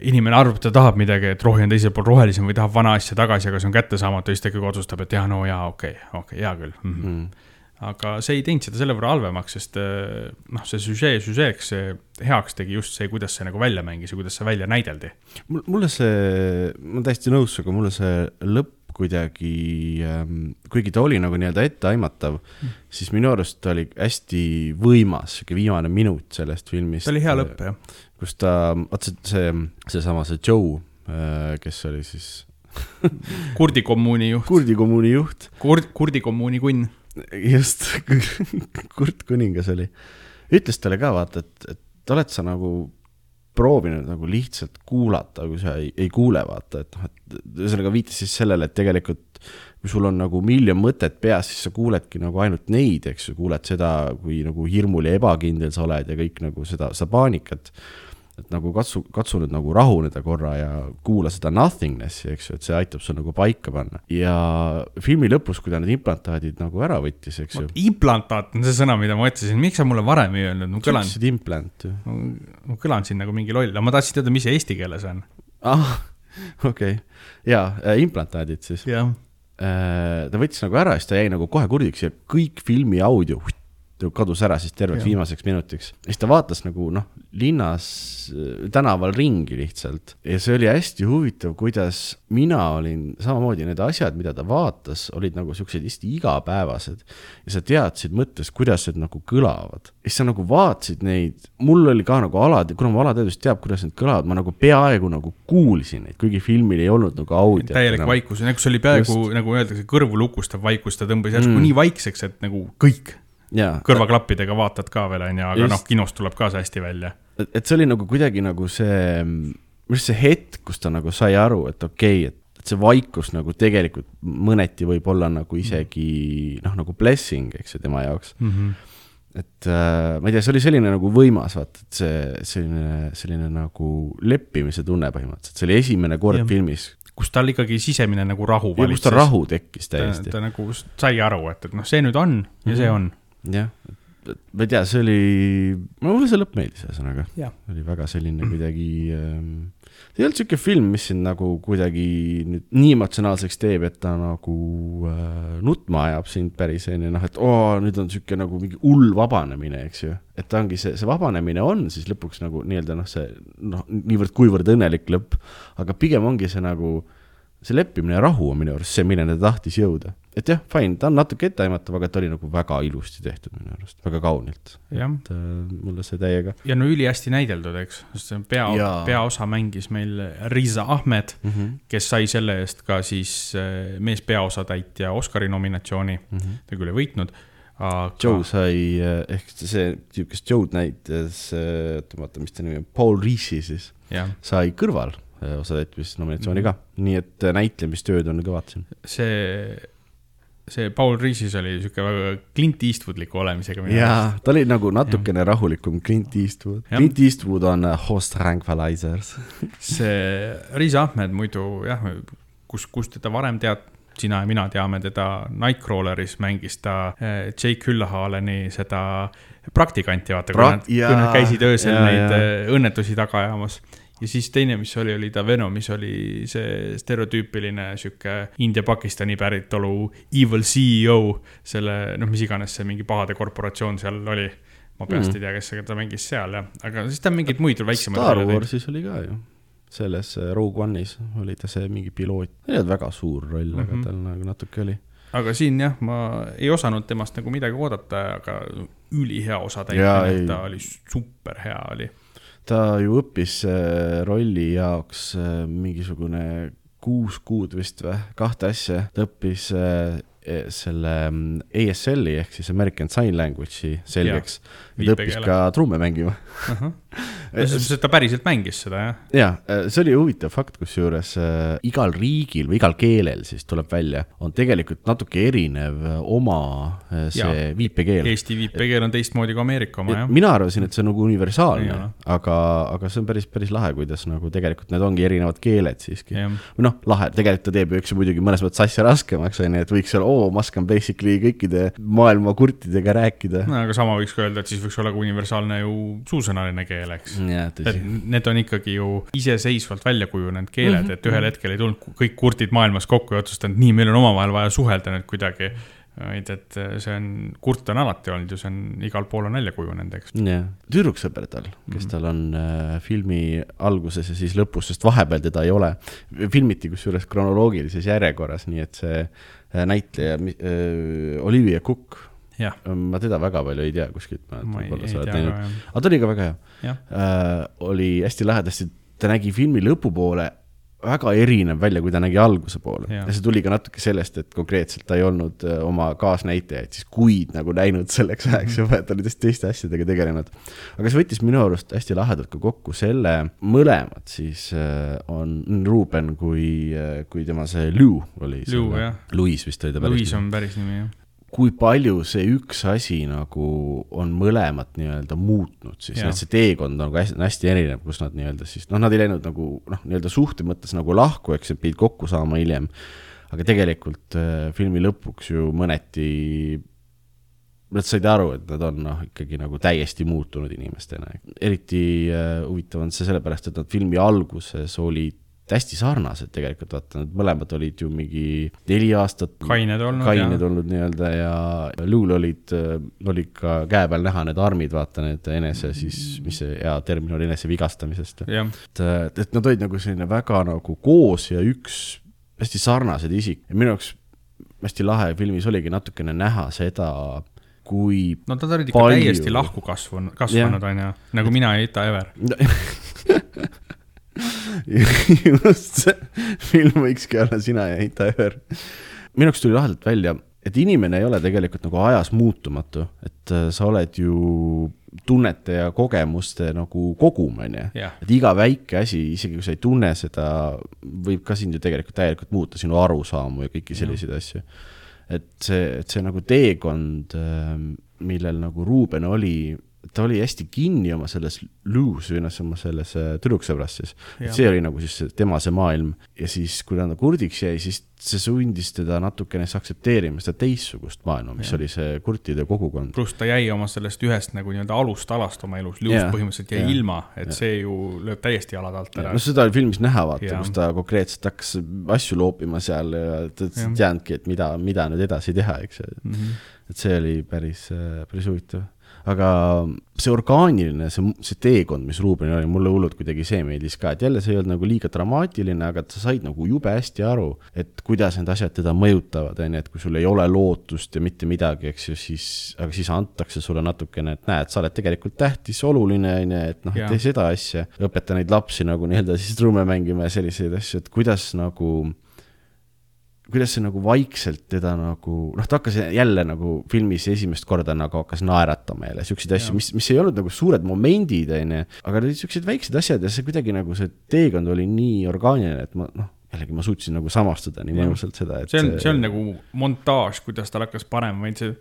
inimene arvab, ta tahab midagi, et rohi on teisel pool rohelisem või tahab vana asja tagasi, aga see on kättesaamatu ja siis ta ikkagi otsustab, et jah, no jaa, okei okay,, okei okay,, hea küll mm. -hmm. mm.. Aga see ei teinud seda selle võrra halvemaks, sest äh, noh, see süžee süžeeks heaks tegi just see, kuidas see nagu välja mängis ja kuidas see välja näideldi. mul- mulle see, ma olen täiesti nõus sinuga, mulle see lõpp kuidagi ähm,, kuigi ta oli nagu nii-öelda etteaimatav mm., siis minu arust ta oli hästi võimas, sihuke viimane minut sellest filmist. see oli hea lõpp, jah. kus ta, vaat see, see, seesama see Joe, kes oli siis kurdi kommuuni juht, kurdi kommuuni juht, kurd, kurdi kommuuni kunn. Just, Kurt Kuningas oli, ütles talle ka vaata, et, et oled sa nagu proovinud nagu lihtsalt kuulata, kui sa ei, ei kuule, vaata, et noh, et ühesõnaga viitas siis sellele, et tegelikult kui sul on nagu miljon mõtet peas, siis sa kuuledki nagu ainult neid, eks ju, kuuled seda, kui nagu hirmul ja ebakindel sa oled ja kõik nagu seda, seda paanikat. Et nagu katsu, katsu nüüd nagu rahuneda korra ja kuula seda nothingness'i, eks ju, et see aitab sul nagu paika panna. ja filmi lõpus, kui ta need implantaadid nagu ära võttis, eks ju. implantaat on see sõna, mida ma mõtlesin, miks sa mulle varem ei öelnud, ma kõlan, ütlesid implant ju. ma kõlan siin nagu mingi loll, aga ma tahtsin teada, mis see eesti keeles on. ah, okei okay., jaa, implantaadid siis. jah, ta võttis nagu ära, siis ta jäi nagu kohe kurdiks ja kõik filmi audio nagu kadus ära siis terveks Jah. viimaseks minutiks. siis ta vaatas nagu noh, linnas tänaval ringi lihtsalt ja see oli hästi huvitav, kuidas mina olin samamoodi, need asjad, mida ta vaatas, olid nagu siuksed hästi igapäevased ja sa teadsid mõttes, kuidas need nagu kõlavad. ja siis sa nagu vaatasid neid, mul oli ka nagu ala, kuna ma alateadvus teab, kuidas need kõlavad, ma nagu peaaegu nagu kuulsin neid, kuigi filmil ei olnud nagu audiot. täielik vaikus, nagu see oli peaaegu Just. nagu öeldakse, kõrvu lukustav vaikus, ta tõmbas järsku mm. nii vaikseks, et nagu kõik jaa, kõrvaklappidega vaatad ka veel, onju, aga Just. noh, kinos tuleb ka see hästi välja. et, see oli nagu kuidagi nagu see, minu arust see hetk, kus ta nagu sai aru, et okei okay,, et, et see vaikus nagu tegelikult mõneti võib olla nagu isegi noh, nagu blessing, eks ju, tema jaoks. Mm -hmm. et äh, ma ei tea, see oli selline nagu võimas, vaata, et see selline, selline nagu leppimise tunne põhimõtteliselt, see oli esimene kord ja. filmis, kus tal ikkagi sisemine nagu rahu ja kus ta rahu tekkis täiesti. ta nagu sai aru, et, et noh, see nüüd on ja see Mhm. on. jah, ma ei tea, see oli, mulle see lõpp meeldis, ühesõnaga. oli väga selline kuidagi ähm,, see ei olnud siuke film, mis sind nagu kuidagi nüüd nii emotsionaalseks teeb, et ta nagu äh, nutma ajab sind päris onju, noh et oo, nüüd on siuke nagu mingi hull vabanemine, eks ju. et ta ongi see, see vabanemine on siis lõpuks nagu nii-öelda noh, see noh, niivõrd-kuivõrd õnnelik lõpp, aga pigem ongi see nagu see leppimine ja rahu on minu arust see, milleni ta tahtis jõuda. et jah, fine, ta on natuke etteaimatav, aga ta oli nagu väga ilusti tehtud minu arust, väga kaunilt. et äh, mulle see täiega ja no ülihästi näideldud, eks, sest see pea peaosa mängis meil Riza Ahmed, mm. -hmm. kes sai selle eest ka siis äh, meespeaosatäitja Oscari nominatsiooni, Mm -hmm. ta küll ei võitnud, aga Joe sai, ehk see tüüp, kes Joe'd näitas, oota, ma vaatan, mis ta nimi on, Paul Reesi siis, sai kõrval osatäitmisnominatsiooni ka, nii et eh, näitlemistööd on kõvad siin. see, see Paul Reesis oli sihuke väga Clint Eastwoodliku olemisega. jaa, ta oli nagu natukene rahulikum Clint Eastwood. Clint Eastwood on eh, host tranquilizers. see Riz Ahmed muidu jah, kus, kus teda varem tead, sina ja mina teame teda Nightcrawleris mängis ta äh, Jake Hüllahaleni seda praktikanti, vaata, kui Pra- nad, kui nad käisid öösel jaa, neid äh, õnnetusi taga ajamas. Ja siis teine, mis oli, oli ta Venomis oli see stereotüüpiline sihuke India-Pakistani päritolu evil CEO, selle noh, mis iganes see mingi pahade korporatsioon seal oli ma peast Mm. ei tea, kes ta mängis seal jah, aga siis ta mingeid muid väiksemaid Star. Warsis oli ka ju, selles eh, Rogue One'is oli ta see mingi piloot, ei olnud väga suur roll mm, -hmm. Mhm. aga tal nagu natuke oli. aga siin jah, ma ei osanud temast nagu midagi oodata, aga ülihea Jaa, osatäitmine ei., ta oli super hea oli. Ta ju õppis äh, rolli jaoks äh, mingisugune kuus kuud vist või, kahte asja, ta õppis äh, selle mm, ASL-i ehk siis American Sign Language'i selgeks ja ta õppis ka trumme mängima. sest ta päriselt mängis seda jah, ja see oli huvitav fakt, kusjuures äh, igal riigil või igal keelel siis tuleb välja, on tegelikult natuke erinev oma see Jaa. viipekeel. Eesti viipekeel on teistmoodi kui Ameerika oma jah. mina arvasin, et see on nagu universaalne aga, aga see on päris, päris lahe, kuidas nagu tegelikult need ongi erinevad keeled siiski. või noh, lahe, tegelikult ta teeb ju eks ju muidugi mõnes mõttes asja raskemaks, on ju, et võiks olla, oo, ma oskan basically kõikide maailma kurtidega rääkida. no aga sama võiks ka öelda, et siis võiks olla ka universaalne ju suusõnaline keel, eks. jah, et need on ikkagi ju iseseisvalt välja kujunenud keeled mm, Mhm, -hmm. et ühel hetkel ei tulnud kõik kurdid maailmas kokku ja otsustanud, nii, meil on omavahel vaja suhelda nüüd kuidagi. vaid et see on, kurt on alati olnud ju, see on igal pool on välja kujunenud, eks. jah, tüdruksõber tal, kes tal on äh, filmi alguses ja siis lõpus, sest vahepeal teda ei ole. filmiti kusjuures kronoloogilises järjekorras, nii et see äh, näitleja äh, Olivia Cook, jah, ma teda väga palju ei tea kuskilt. ei, ei tea ka aga ta oli ka väga hea äh,. oli hästi lahedasti, ta nägi filmi lõpupoole väga erinev välja, kui ta nägi alguse poole Jaa. ja see tuli ka natuke sellest, et konkreetselt ta ei olnud äh, oma kaasnäitajaid siis kuid nagu näinud selleks ajaks juba, et ta oli tõesti teiste asjadega tegelenud. aga see võttis minu arust hästi lahedalt ka kokku selle, mõlemad siis äh, on Ruuben kui, kui tema see Lou oli. Lou, jah. Louis vist oli ta Louis on päris nimi jah. Kui palju see üks asi nagu on mõlemat nii-öelda muutnud siis, et see teekond on nagu hästi, hästi erinev, kus nad nii-öelda siis noh, nad ei läinud nagu noh, nii-öelda suhte mõttes nagu lahku, eks, et pidid kokku saama hiljem. aga tegelikult äh, filmi lõpuks ju mõneti Nad said aru, et nad on noh, ikkagi nagu täiesti muutunud inimestena. eriti äh, huvitav on see sellepärast, et nad filmi alguses olid hästi sarnased tegelikult, vaata, nad mõlemad olid ju mingi neli aastat kained olnud kained ja olnud nii-öelda ja Luul olid, olid ka käe peal näha need armid, vaata need enese siis, mis see hea termin oli, enese vigastamisest. et, et nad olid nagu selline väga nagu koos ja üks hästi sarnased isik ja minu jaoks hästi lahe filmis oligi natukene näha seda, kui no nad olid ikka Palju. täiesti lahku kasvanud, kasvanud onju, nagu mina ja Ita Ever. just see film võikski olla sina ja Ita Öör. minu jaoks tuli lahedalt välja, et inimene ei ole tegelikult nagu ajas muutumatu, et äh, sa oled ju tunnete ja kogemuste nagu kogum, onju. jah, et iga väike asi, isegi kui sa ei tunne seda, võib ka sind ju tegelikult täielikult muuta, sinu arusaamu ja kõiki selliseid asju. et see, et see nagu teekond, millel nagu Ruuben oli, ta oli hästi kinni oma selles luus või noh, oma selles äh, tüdruksõbras siis. see oli nagu siis tema see maailm ja siis, kui ta nagu kurdiks jäi, siis see sundis teda natukene siis aktsepteerima seda teistsugust maailma, mis Jah. oli see kurtide kogukond. pluss ta jäi oma sellest ühest nagu nii-öelda alustalast oma elus, Jah, põhimõtteliselt jäi jah, ilma, et jah. see ju lööb täiesti jalad alt ära no. seda oli filmis näha, vaata, kus ta konkreetselt hakkas asju loopima seal ja ta ei teadnudki, et mida, mida nüüd edasi teha, eks ju. Mm -hmm. et see oli päris, päris huvitav. Aga see orgaaniline, see, see teekond, mis Ruubenil oli, mulle hullult kuidagi see meeldis ka, et jälle see ei olnud nagu liiga dramaatiline, aga sa said nagu jube hästi aru, et kuidas need asjad teda mõjutavad, on ju, et kui sul ei ole lootust ja mitte midagi, eks ju, siis, aga siis antakse sulle natukene, et näed, sa oled tegelikult tähtis, oluline, on ju, et noh, tee seda asja, õpeta neid lapsi nagu nii-öelda siis trumme mängima ja selliseid asju, et kuidas nagu kuidas see nagu vaikselt teda nagu, noh, ta hakkas jälle nagu filmis esimest korda nagu hakkas naeratama jälle siukseid asju, mis, mis ei olnud nagu suured momendid, onju, aga need olid siuksed väiksed asjad ja see kuidagi nagu see teekond oli nii orgaaniline, et ma noh, jällegi ma suutsin nagu samastuda nii mõnusalt seda, et see on, see on nagu montaaž, kuidas tal hakkas panema, vaid see,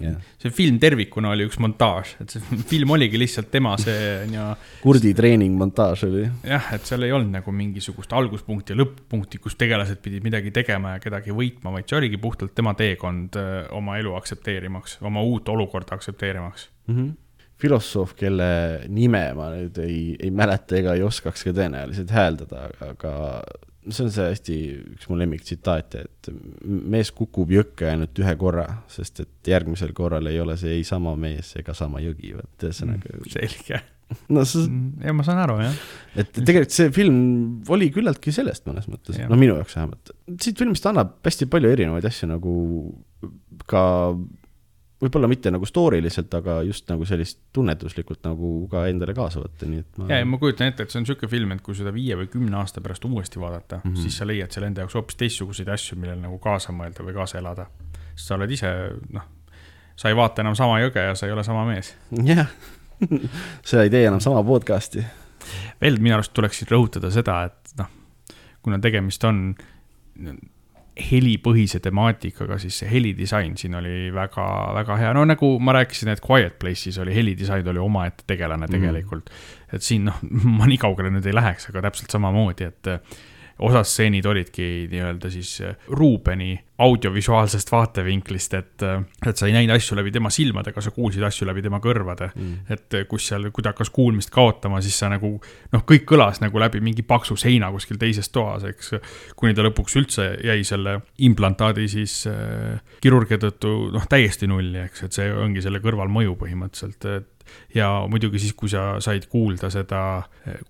jah. see film tervikuna oli üks montaaž, et see film oligi lihtsalt tema see ja kurdi treeningmontaaž oli, jah, et seal ei olnud nagu mingisugust alguspunkti ja lõpp-punkti, kus tegelased pidid midagi tegema ja kedagi võitma, vaid see oligi puhtalt tema teekond öö, oma elu aktsepteerimaks, oma uut olukorda aktsepteerimaks. mm. -hmm. filosoof, kelle nime ma nüüd ei, ei mäleta ega ei oskaks ka tõenäoliselt hääldada, aga see on see hästi üks mu lemmiktsitaate, et mees kukub jõkke ainult ühe korra, sest et järgmisel korral ei ole see ei sama mees ega sama jõgi, vot ühesõnaga mm. selge. no sa, ja ma saan aru, jah. et tegelikult see film oli küllaltki sellest mõnes mõttes, no minu jaoks vähemalt. siit filmist annab hästi palju erinevaid asju nagu ka võib-olla mitte nagu story liselt, aga just nagu sellist tunnetuslikult nagu ka endale kaasa võtta, nii et ma. ja, ja ma kujutan ette, et see on niisugune film, et kui seda viie või kümne aasta pärast uuesti vaadata mm. -hmm. siis sa leiad seal enda jaoks hoopis teistsuguseid asju, millele nagu kaasa mõelda või kaasa elada. sest sa oled ise, noh, sa ei vaata enam sama jõge ja sa ei ole sama mees. jah, sa ei tee enam sama podcast'i. veel minu arust tuleks siin rõhutada seda, et noh, kuna tegemist on helipõhise temaatikaga, siis see helidisain siin oli väga, väga hea, no nagu ma rääkisin, et Quiet Place'is oli helidisain oli omaette tegelane tegelikult mm.. et siin noh, ma nii kaugele nüüd ei läheks, aga täpselt samamoodi, et osad stseenid olidki nii-öelda siis äh, Ruubeni audiovisuaalsest vaatevinklist, et, et sa ei näinud asju läbi tema silmadega, sa kuulsid asju läbi tema kõrvade mm.. et äh, kus seal, kui ta hakkas kuulmist kaotama, siis sa nagu noh, kõik kõlas nagu läbi mingi paksu seina kuskil teises toas, eks. kuni ta lõpuks üldse jäi selle implantaadi siis äh, kirurgia tõttu noh, täiesti nulli, eks, et see ongi selle kõrvalmõju põhimõtteliselt, et ja muidugi siis, kui sa said kuulda seda,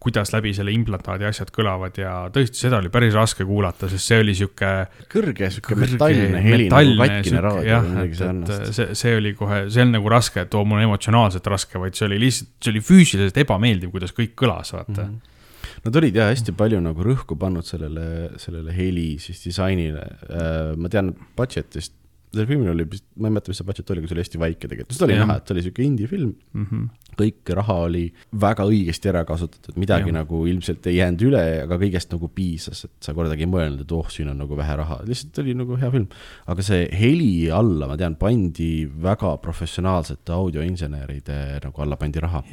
kuidas läbi selle implantaadi asjad kõlavad ja tõesti, seda oli päris raske kuulata, sest see oli sihuke kõrge sihuke metallne heli nagu katkine raadio või, midagi sarnast. see, see oli kohe, see on nagu raske, et oo, mul on emotsionaalselt raske, vaid see oli lihtsalt, see oli füüsiliselt ebameeldiv, kuidas kõik kõlas, vaata mm. -hmm. Nad olid jah hästi palju nagu rõhku pannud sellele, sellele heli siis disainile. ma tean budget'ist, sellel filmil oli vist, ma ei mäleta, mis see budget oli, aga see oli hästi väike tegelikult, seda oli Jah. näha, et see oli sihuke indie film. Mm -hmm. kõik raha oli väga õigesti ära kasutatud, midagi ja. nagu ilmselt ei jäänud üle, aga kõigest nagu piisas, et sa kordagi ei mõelnud, et oh, siin on nagu vähe raha, lihtsalt oli nagu hea film. aga see heli alla, ma tean, pandi väga professionaalsete audioinseneride nagu alla pandi raha.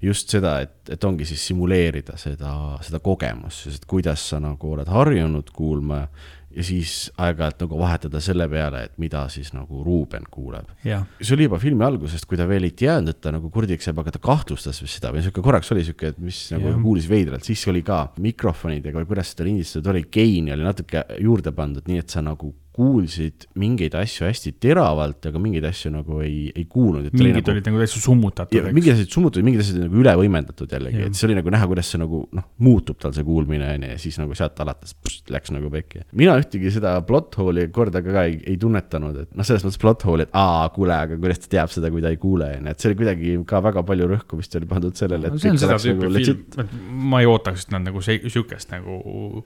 just seda, et, et ongi siis simuleerida seda, seda kogemust, sest kuidas sa nagu oled harjunud kuulma ja siis aeg-ajalt nagu vahetada selle peale, et mida siis nagu Ruuben kuuleb. see oli juba filmi algusest, kui ta veel ei teadnud, et ta nagu kurdiks jääb, aga ta kahtlustas vist seda või sihuke korraks oli sihuke, et mis nagu Jah. kuulis veidralt, siis oli ka mikrofonidega või kuidas seda lindistatud oli, geini oli natuke juurde pandud, nii et sa nagu kuulsid mingeid asju hästi teravalt, aga mingeid asju nagu ei, ei kuulnud. mingid olid nagu täitsa summutatud, mingid asjad summutatud, mingid asjad nagu üle võimendatud jällegi, et siis oli nagu näha, kuidas see nagu noh, muutub tal see kuulmine on ju, ja siis nagu sealt alates pst, läks nagu pekki. mina ühtegi seda plot hole'i kordagi ka ei, ei tunnetanud, et noh, selles mõttes plot hole'i, et aa, kuule, aga kuidas ta teab seda, kui ta ei kuule, on ju, et see oli kuidagi ka väga palju rõhku vist oli pandud sellele, et see on seda oleks tüüpi nagu film legit., ma ei ootaks, et nad nagu see- sihukest nagu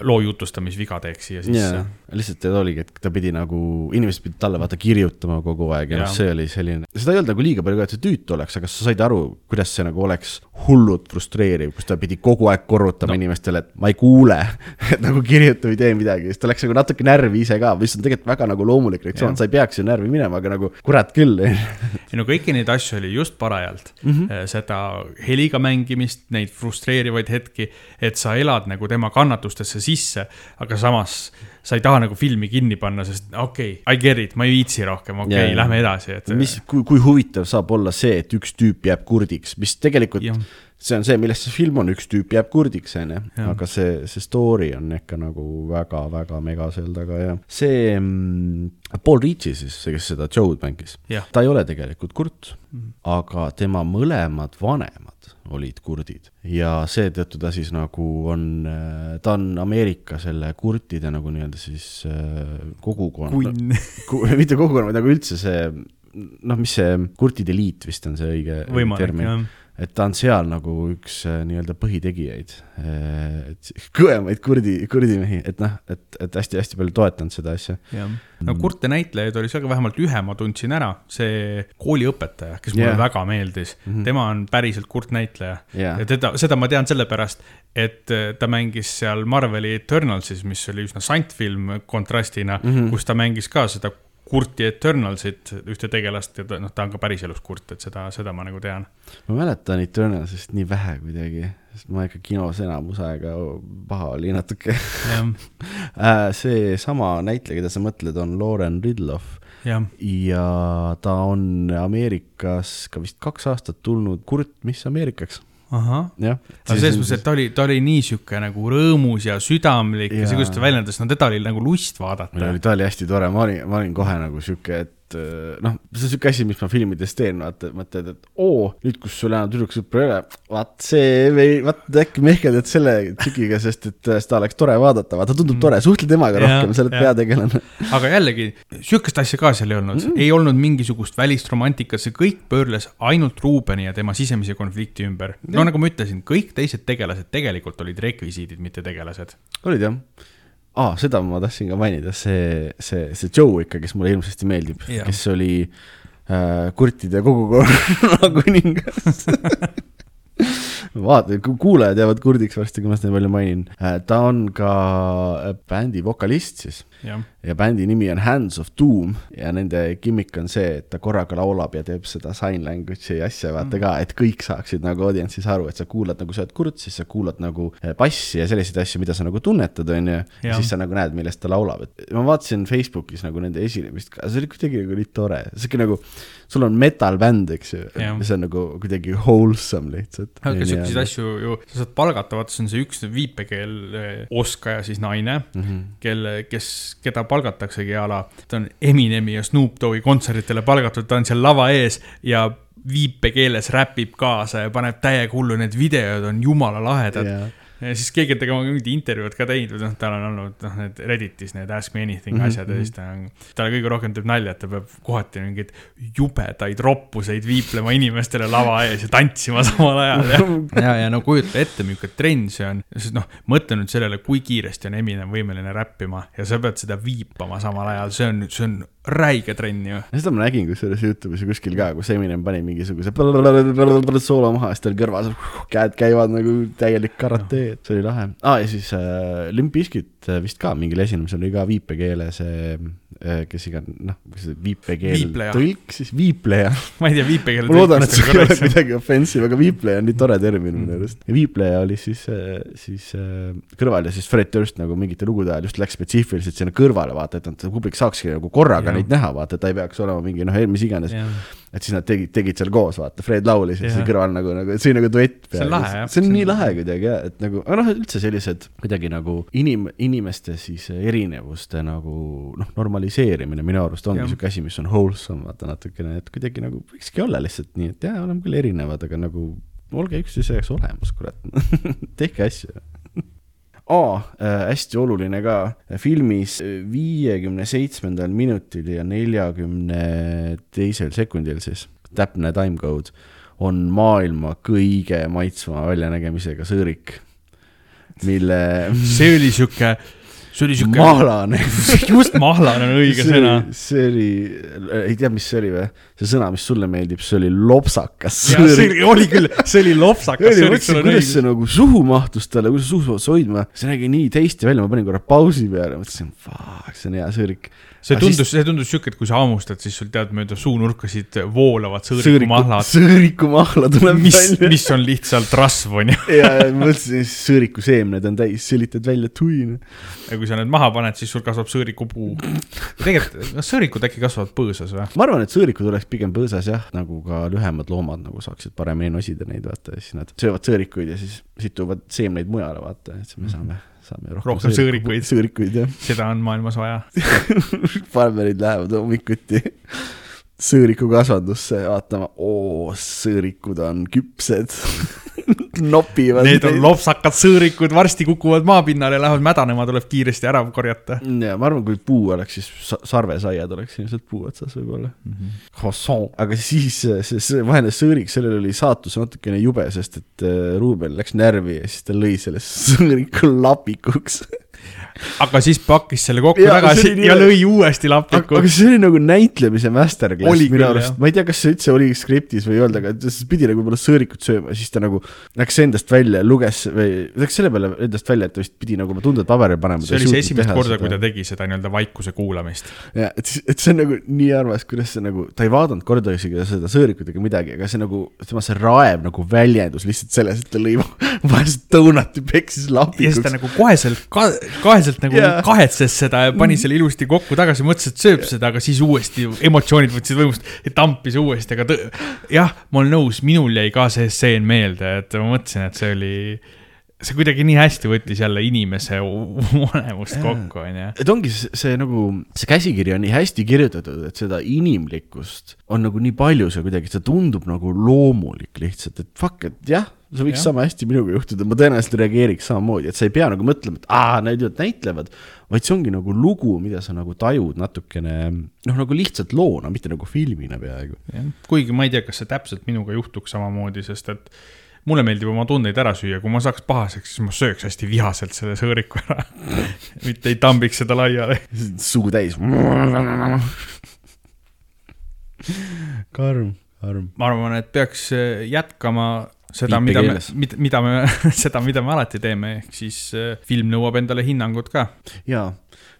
loo jutustamisviga teeks siia sisse jaa, lihtsalt oligi, et ta pidi nagu, inimesed pidid talle vaata kirjutama kogu aeg ja noh, see oli selline, seda ei olnud nagu liiga palju ka, et see tüütu oleks, aga sa said aru, kuidas see nagu oleks hullult frustreeriv, kus ta pidi kogu aeg korrutama No. inimestele, et ma ei kuule, et nagu kirjuta või tee midagi, siis ta läks nagu natuke närvi ise ka, mis on tegelikult väga nagu loomulik reaktsioon, sa ei peaks ju närvi minema, aga nagu kurat küll. ei no kõiki neid asju oli just parajalt mm. -hmm. seda heliga mängimist, neid frustreerivaid hetki, et sa elad nagu tema kannatustesse sisse, aga samas sa ei taha nagu filmi kinni panna, sest okei okay,, I get it, ma ei viitsi rohkem, okei okay,, jaa. lähme edasi, et. mis, kui, kui huvitav saab olla see, et üks tüüp jääb kurdiks, mis tegelikult Jah. see on see, millest see film on, üks tüüp jääb kurdiks, onju, aga see, see story on ikka nagu väga-väga mega seal taga ja see mm, Paul Reitsi siis, see, kes seda Joe'd mängis ta ei ole tegelikult kurt mm., aga tema mõlemad vanemad olid kurdid ja seetõttu ta siis nagu on, ta on Ameerika selle kurtide nagu nii-öelda siis äh, kogukonna kunn. Ku- mitte kogukonna, vaid nagu üldse see noh, mis see kurtide liit vist on see õige võimalik, termin. Et ta on seal nagu üks äh, nii-öelda põhitegijaid, et kõvemaid kurdi, kurdi mehi, et noh, et, et hästi-hästi palju toetanud seda asja. no kurte näitlejaid oli seal ka vähemalt ühe ma tundsin ära, see kooliõpetaja, kes mulle Jah. väga meeldis mm, -hmm. tema on päriselt kurt näitleja Jaa. ja teda, seda ma tean sellepärast, et äh, ta mängis seal Marveli Eternalsis, mis oli üsna sant film kontrastina mm, -hmm. kus ta mängis ka seda kurti Eternalsit, ühte tegelast ja ta, noh, ta on ka päriselus kurt, et seda, seda ma nagu tean. ma mäletan Eternalsist nii vähe kuidagi, sest ma ikka kinos enamus aega paha oli natuke. Äh, seesama näitleja, keda sa mõtled, on Lauren Ridloff. Jah, ja ta on Ameerikas ka vist kaks aastat tulnud. Kurt Miss Ameerikaks, jah. aga selles mõttes, et ta oli, ta oli nii sihuke nagu rõõmus ja südamlik ja, ja see, kuidas ta väljendas, no teda oli nagu lust vaadata. Ta oli hästi tore, ma olin, ma olin kohe nagu sihuke, et et äh, noh, see on siuke asi, mis ma filmides teen, vaata, mõtled, et oo, nüüd, kus sul enam tüdruksõpra ei ole, vaat see või vaat äkki mehkeldad selle tšikiga, sest et äh, seda oleks tore vaadata, vaata tundub tore, suhtle temaga Jaa, rohkem, sa oled peategelane. aga jällegi, sihukest asja ka seal ei olnud mm, ei olnud mingisugust välist romantikat, see kõik pöörles ainult Ruubeni ja tema sisemise konflikti ümber. no nagu ma ütlesin, kõik teised tegelased tegelikult olid rekvisiidid, mitte tegelased. olid jah aa, seda ma tahtsin ka mainida, see, see, see Joe ikka, kes mulle hirmsasti meeldib, kes oli äh, kurtide kogukonna kuningas. vaata, kuulajad jäävad kurdiks varsti, kui ma seda nii palju mainin. ta on ka äh, bändi vokalist siis. Jah, ja bändi nimi on Hands of Doom. Ja nende gimmick on see, et ta korraga laulab ja teeb seda sign language'i asja. Vaata ka, et kõik saaksid nagu audientsis aru, et sa kuulad nagu sa oled kurt, siis sa kuulad nagu eh, bassi ja selliseid asju, mida sa nagu tunnetad, onju. ja Jah. siis sa nagu näed, millest ta laulab, et ma vaatasin Facebookis nagu nende esinemist ka, see oli kuidagi nagu nii tore, sihuke nagu, sul on metal bänd, eks ju, see on nagu kuidagi wholesome lihtsalt. aga siukseid asju ju, sa saad palgata, vaata, see on see üks viipekeel oskaja siis naine mm. -hmm. kelle, kes, keda palgataksegi a la, ta on Eminemi ja Snoop Dogi kontsertidele palgatud, ta on seal lava ees ja viipekeeles räpib kaasa ja paneb täiega hullu, need videod on jumala lahedad Jaa. Ja siis keegi on temaga mingit intervjuud ka teinud, noh, tal on olnud noh, need Redditis need Ask me anything mm Mhm, -hmm. asjad ja siis ta on, talle kõige rohkem teeb nalja, et ta peab kohati mingeid jubedaid roppuseid viiplema inimestele lava ees ja tantsima samal ajal ja, ja, ja no kujuta ette, milline trend see on, sest noh, mõtle nüüd sellele, kui kiiresti on Eminem võimeline räppima ja sa pead seda viipama samal ajal, see on, see on räige trenn ju. seda ma nägin kusjuures Youtube'is ja kuskil ka, kus Eminem pani mingisuguse soolo maha, siis tal kõrvas käed käivad nagu täielik karate, et see oli lahe ah,. ja siis äh, Limp Bizkit äh, vist ka mingil esinemisel oli ka viipekeele see äh,, kes iganes, noh, kas see viipekeel tõlk siis, viipleja. ma ei tea, viipekeele ma loodan, et see ei ole kuidagi offensive, aga viipleja on nii tore termin minu arust. ja viipleja oli siis, siis äh, kõrval ja siis Fred Durst nagu mingite lugude ajal just läks spetsiifiliselt sinna kõrvale, vaata, et publik saakski nagu korraga Jah. neid näha, vaata, ta ei peaks olema mingi noh, mis iganes. et siis nad tegid, tegid seal koos, vaata, Fred laulis ja siis kõrval nagu, nagu see oli nagu duett. See on lahe, jah. see on See nii lahe kuidagi jah, et nagu, aga noh, üldse sellised kuidagi nagu inim-, inimeste siis erinevuste nagu noh, normaliseerimine minu arust ongi sihuke asi, mis on wholesome, vaata natukene, et kuidagi nagu võikski olla lihtsalt nii, et jaa, oleme küll erinevad, aga nagu olge üksteise jaoks olemas, kurat. tehke asju aa äh,, hästi oluline ka, filmis viiekümne seitsmendal minutil ja neljakümne teisel sekundil siis, täpne timecode, on maailma kõige maitsva väljanägemisega sõõrik, mille see oli sihuke, see oli sihuke, mahlane. just mahlane on õige sõna. see oli, ei tea, mis see oli või? see sõna, mis sulle meeldib, see oli lopsakas see oli, oli küll, see oli lopsakas, see kuidas see nagu suhu mahtus talle, kuidas suus peaks hoidma, see nägi nii tasty välja, ma panin korra pausi peale, mõtlesin, fuck, see on hea sõõrik. See tundus, see tundus sihuke, et kui sa hammustad, siis sul teadmööda suunurkasid voolavad sõõrikumahlad, sõõrikumahla tuleb mis, välja. mis on lihtsalt rasv, onju. ja, ja mõtlesin, sõõrikuseemned on täis, sülitad välja tuina. ja kui sa need maha paned, siis sul kasvab sõõrikupuu. tegelikult, kas sõõrikud äkki kasvavad põõsas või? ma arvan, et sõõrikud oleks pigem põõsas jah, nagu ka lühemad loomad nagu saaksid paremini nosida neid, vaata, siis nad söövad sõõrikuid ja siis situvad seemneid mujale, vaata, et siis me saame, saame rohkem, Rohkem sõõrikuid. sõõrikuid jah. seda on maailmas vaja. farmerid lähevad hommikuti sõõrikukasvandusse vaatama, oo, sõõrikud on küpsed, nopivad. Need on lopsakad sõõrikud, varsti kukuvad maapinnale lähevad mädanema, tuleb kiiresti ära korjata. ja ma arvan, kui puu oleks, siis sa- sarvesaiad oleks ilmselt puu otsas võib-olla mm. -hmm. aga siis see, see, vaene sõõrik, sellel oli saatus natukene jube, sest et äh, Ruuben läks närvi ja siis ta lõi selle sõõriku lapikuks. aga siis pakkis selle kokku Jaa, tagasi oli nii- ja lõi uuesti aga, lapiku aga. see oli nagu näitlemise masterclass minu arust ma ei tea, kas see üldse oli skriptis või ei olnud, aga ta pidi nagu võib-olla sõõrikut sööma, siis ta nagu läks endast välja, luges või läks selle peale endast välja, et ta vist pidi nagu tunded paberile panema. see oli see esimest korda, kui ta tegi seda nii-öelda vaikuse kuulamist. ja et, et see on nagu nii armas, kuidas see nagu, ta ei vaadanud kordagi seda sõõrikut ega midagi, aga see nagu, tema see raev nagu väljendus lihtsalt selles, et ta lõi vahest donut'i peksis ja siis ta lapikuks. nagu koheselt ka,, kaheselt nagu Jaa. kahetses seda ja pani selle ilusti kokku tagasi, mõtles, et sööb seda, aga siis uuesti emotsioonid võtsid võimust ja tampis uuesti, aga jah, ma olen nõus, minul jäi ka see stseen meelde, et ma mõtlesin, et see oli, see kuidagi nii hästi võttis jälle inimese olemust kokku, onju. et ongi see, see nagu, see käsikiri on nii hästi kirjutatud, et seda inimlikkust on nagu nii palju seal kuidagi, see tundub nagu loomulik lihtsalt, et fuck, et jah, see võiks ja. sama hästi minuga juhtuda, ma tõenäoliselt reageeriks samamoodi, et sa ei pea nagu mõtlema, et aa, need ju näitlevad, vaid see ongi nagu lugu, mida sa nagu tajud natukene noh, nagu lihtsalt loona, mitte nagu filmina peaaegu. kuigi ma ei tea, kas see täpselt minuga juhtuks samamoodi, sest et mulle meeldib oma tundeid ära süüa, kui ma saaks pahaseks, siis ma sööks hästi vihaselt selle sõõriku ära. mitte ei tambiks seda laiali. suu täis. karm, karm. ma arvan, et peaks äh, jätkama seda, mida me mida, mida me, seda, mida me alati teeme, ehk siis äh, film nõuab endale hinnangut ka. jaa,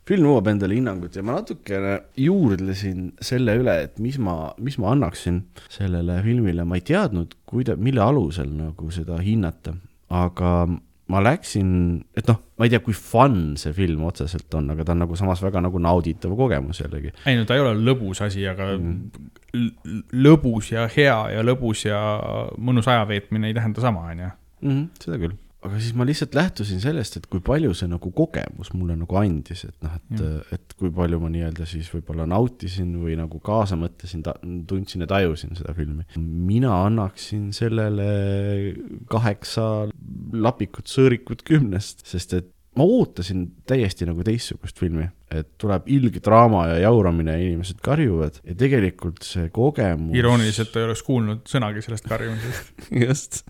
film nõuab endale hinnangut ja ma natukene juurdlesin selle üle, et mis ma, mis ma annaksin sellele filmile, ma ei teadnud, kuida-, mille alusel nagu seda hinnata, aga ma läksin, et noh, ma ei tea, kui fun see film otseselt on, aga ta on nagu samas väga nagu nauditav kogemus jällegi. ei no ta ei ole lõbus asi, aga Mhm. mm. lõbus ja hea ja lõbus ja mõnus aja veetmine ei tähenda sama, onju. mm. -hmm, seda küll. Aga siis ma lihtsalt lähtusin sellest, et kui palju see nagu kogemus mulle nagu andis, et noh, et Mm., et kui palju ma nii-öelda siis võib-olla nautisin või nagu kaasa mõtlesin, tundsin ja tajusin seda filmi. mina annaksin sellele kaheksa lapikut sõõrikut kümnest, sest et ma ootasin täiesti nagu teistsugust filmi, et tuleb ilge draama ja jauramine ja inimesed karjuvad ja tegelikult see kogemus. irooniliselt ei oleks kuulnud sõnagi sellest karjumisest. just.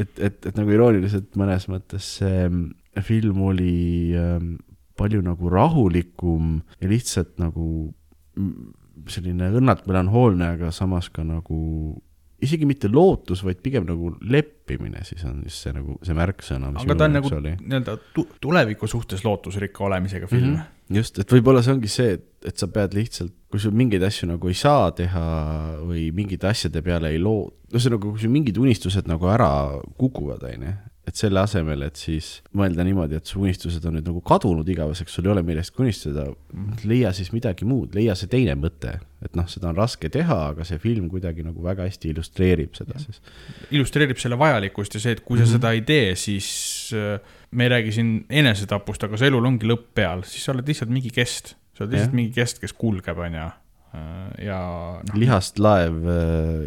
et, et, et nagu irooniliselt mõnes mõttes see film oli ähm, palju nagu rahulikum ja lihtsalt nagu mm, selline õrnalt melanhoolne, aga samas ka nagu isegi mitte lootus, vaid pigem nagu leppimine, siis on just see nagu see märksõna, aga ta on nagu nii-öelda tu- tuleviku suhtes lootusrikka olemisega film mm. -hmm. just, et võib-olla see ongi see, et, et sa pead lihtsalt, kui sul mingeid asju nagu ei saa teha või mingite asjade peale ei loo-, ühesõnaga, kui sul mingid unistused nagu ära kukuvad, onju, et selle asemel, et siis mõelda niimoodi, et su unistused on nüüd nagu kadunud igaveseks, sul ei ole millestki unistada, leia siis midagi muud, leia see teine mõte, et noh, seda on raske teha, aga see film kuidagi nagu väga hästi illustreerib seda siis. illustreerib selle vajalikkust ja see, et kui sa mm -hmm. seda ei tee, siis äh, me ei räägi siin enesetapust, aga su elul ongi lõpp peal, siis sa oled lihtsalt mingi kest, sa oled lihtsalt Jah. mingi kest, kes kulgeb, onju. ja noh, lihast laev,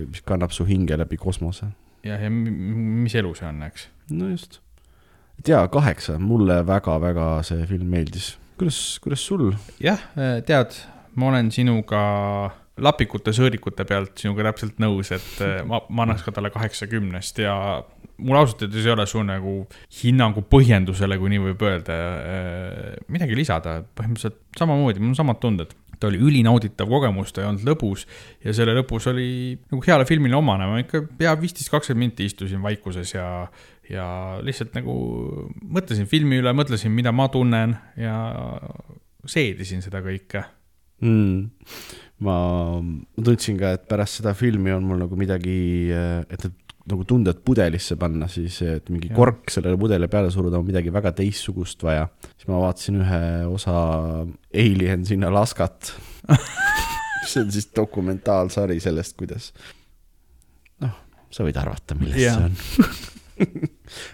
mis kannab su hinge läbi kosmose ja, ja mi- mis elu see on, eks. no just. et jaa, kaheksa, mulle väga-väga see film meeldis. kuidas, kuidas sul? jah, tead, ma olen sinuga lapikute sõõrikute pealt sinuga täpselt nõus, et äh, ma, ma annaks ka talle kaheksakümnest ja mul ausalt öeldes ei ole su nagu hinnangu põhjendusele, kui nii võib öelda, midagi lisada, põhimõtteliselt samamoodi, mul on samad tunded. Ta oli ülinauditav kogemus, ta ei olnud lõbus ja selle lõpus oli nagu heale filmile omane, ma ikka pea viisteist, kakskümmend minti istusin vaikuses ja, ja lihtsalt nagu mõtlesin filmi üle, mõtlesin, mida ma tunnen ja seedisin seda kõike mm.? ma, tundsin ka, et pärast seda filmi on mul nagu midagi, et need nagu tunded pudelisse panna, siis et mingi Jah. kork sellele pudeli peale suruda on midagi väga teistsugust vaja. siis ma vaatasin ühe osa Alien sinna laskat. see on siis dokumentaalsari sellest, kuidas, noh, sa võid arvata, millest Jah. see on.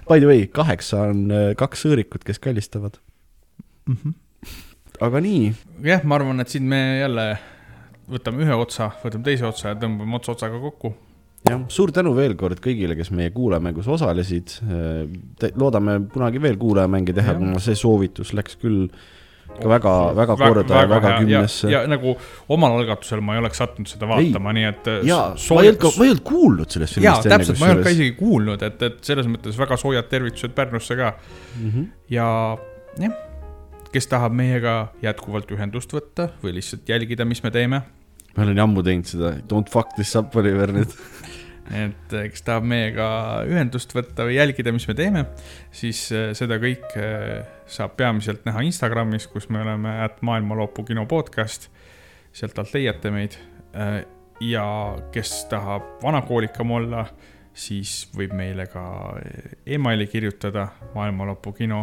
By the way, kaheksa on äh, kaks sõõrikut, kes kallistavad, mm. -hmm. aga nii jah, ma arvan, et siin me jälle võtame ühe otsa, võtame teise otsa ja tõmbame ots otsaga kokku. jah, suur tänu veel kord kõigile, kes meie kuulajamängus osalesid. loodame kunagi veel kuulajamänge teha, kuna see soovitus läks küll ka väga, väga korda ja väga kümnesse. ja nagu omal algatusel ma ei oleks sattunud seda vaatama, nii et. ja ma ei olnud ka, ma ei olnud kuulnud sellest jaa, filmist täpselt, ma ei olnud ka isegi kuulnud, et, et selles mõttes väga soojad tervitused Pärnusse ka mm. -hmm. ja jah, kes tahab meiega jätkuvalt ühendust võtta või lihtsalt jälgida, mis me teeme, ma olen ammu teinud seda, don't fuck this up, Oliver nüüd. et eh, kes tahab meiega ühendust võtta või jälgida, mis me teeme, siis eh, seda kõike saab peamiselt näha Instagramis, kus me oleme, et maailmalõpu kino podcast. sealt alt leiate meid. ja kes tahab vanakoolikam olla, siis võib meile ka emaili kirjutada maailmalõpukino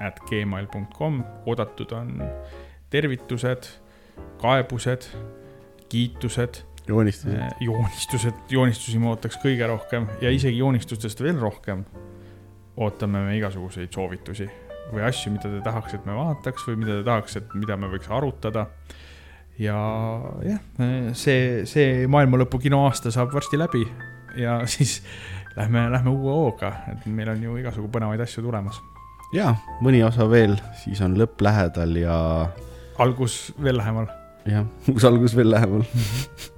at gmail.com, oodatud on tervitused, kaebused, kiitused joonistused. Äh, joonistused, joonistusi ma ootaks kõige rohkem ja isegi joonistustest veel rohkem ootame me igasuguseid soovitusi või asju, mida te tahaks, et me vaataks või mida te tahaks, et mida me võiks arutada. ja jah, see, see maailma lõpu kinoaasta saab varsti läbi ja siis lähme, lähme uue hooga, et meil on ju igasugu põnevaid asju tulemas. ja mõni osa veel, siis on lõpp lähedal ja algus veel lähemal jah, uus algus veel lähemal.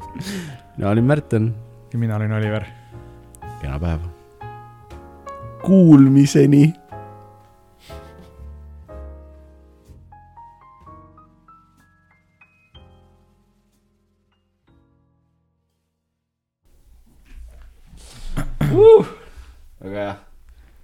mina olin Märten, ja mina olin Oliver. kena päeva. Kuulmiseni Uh!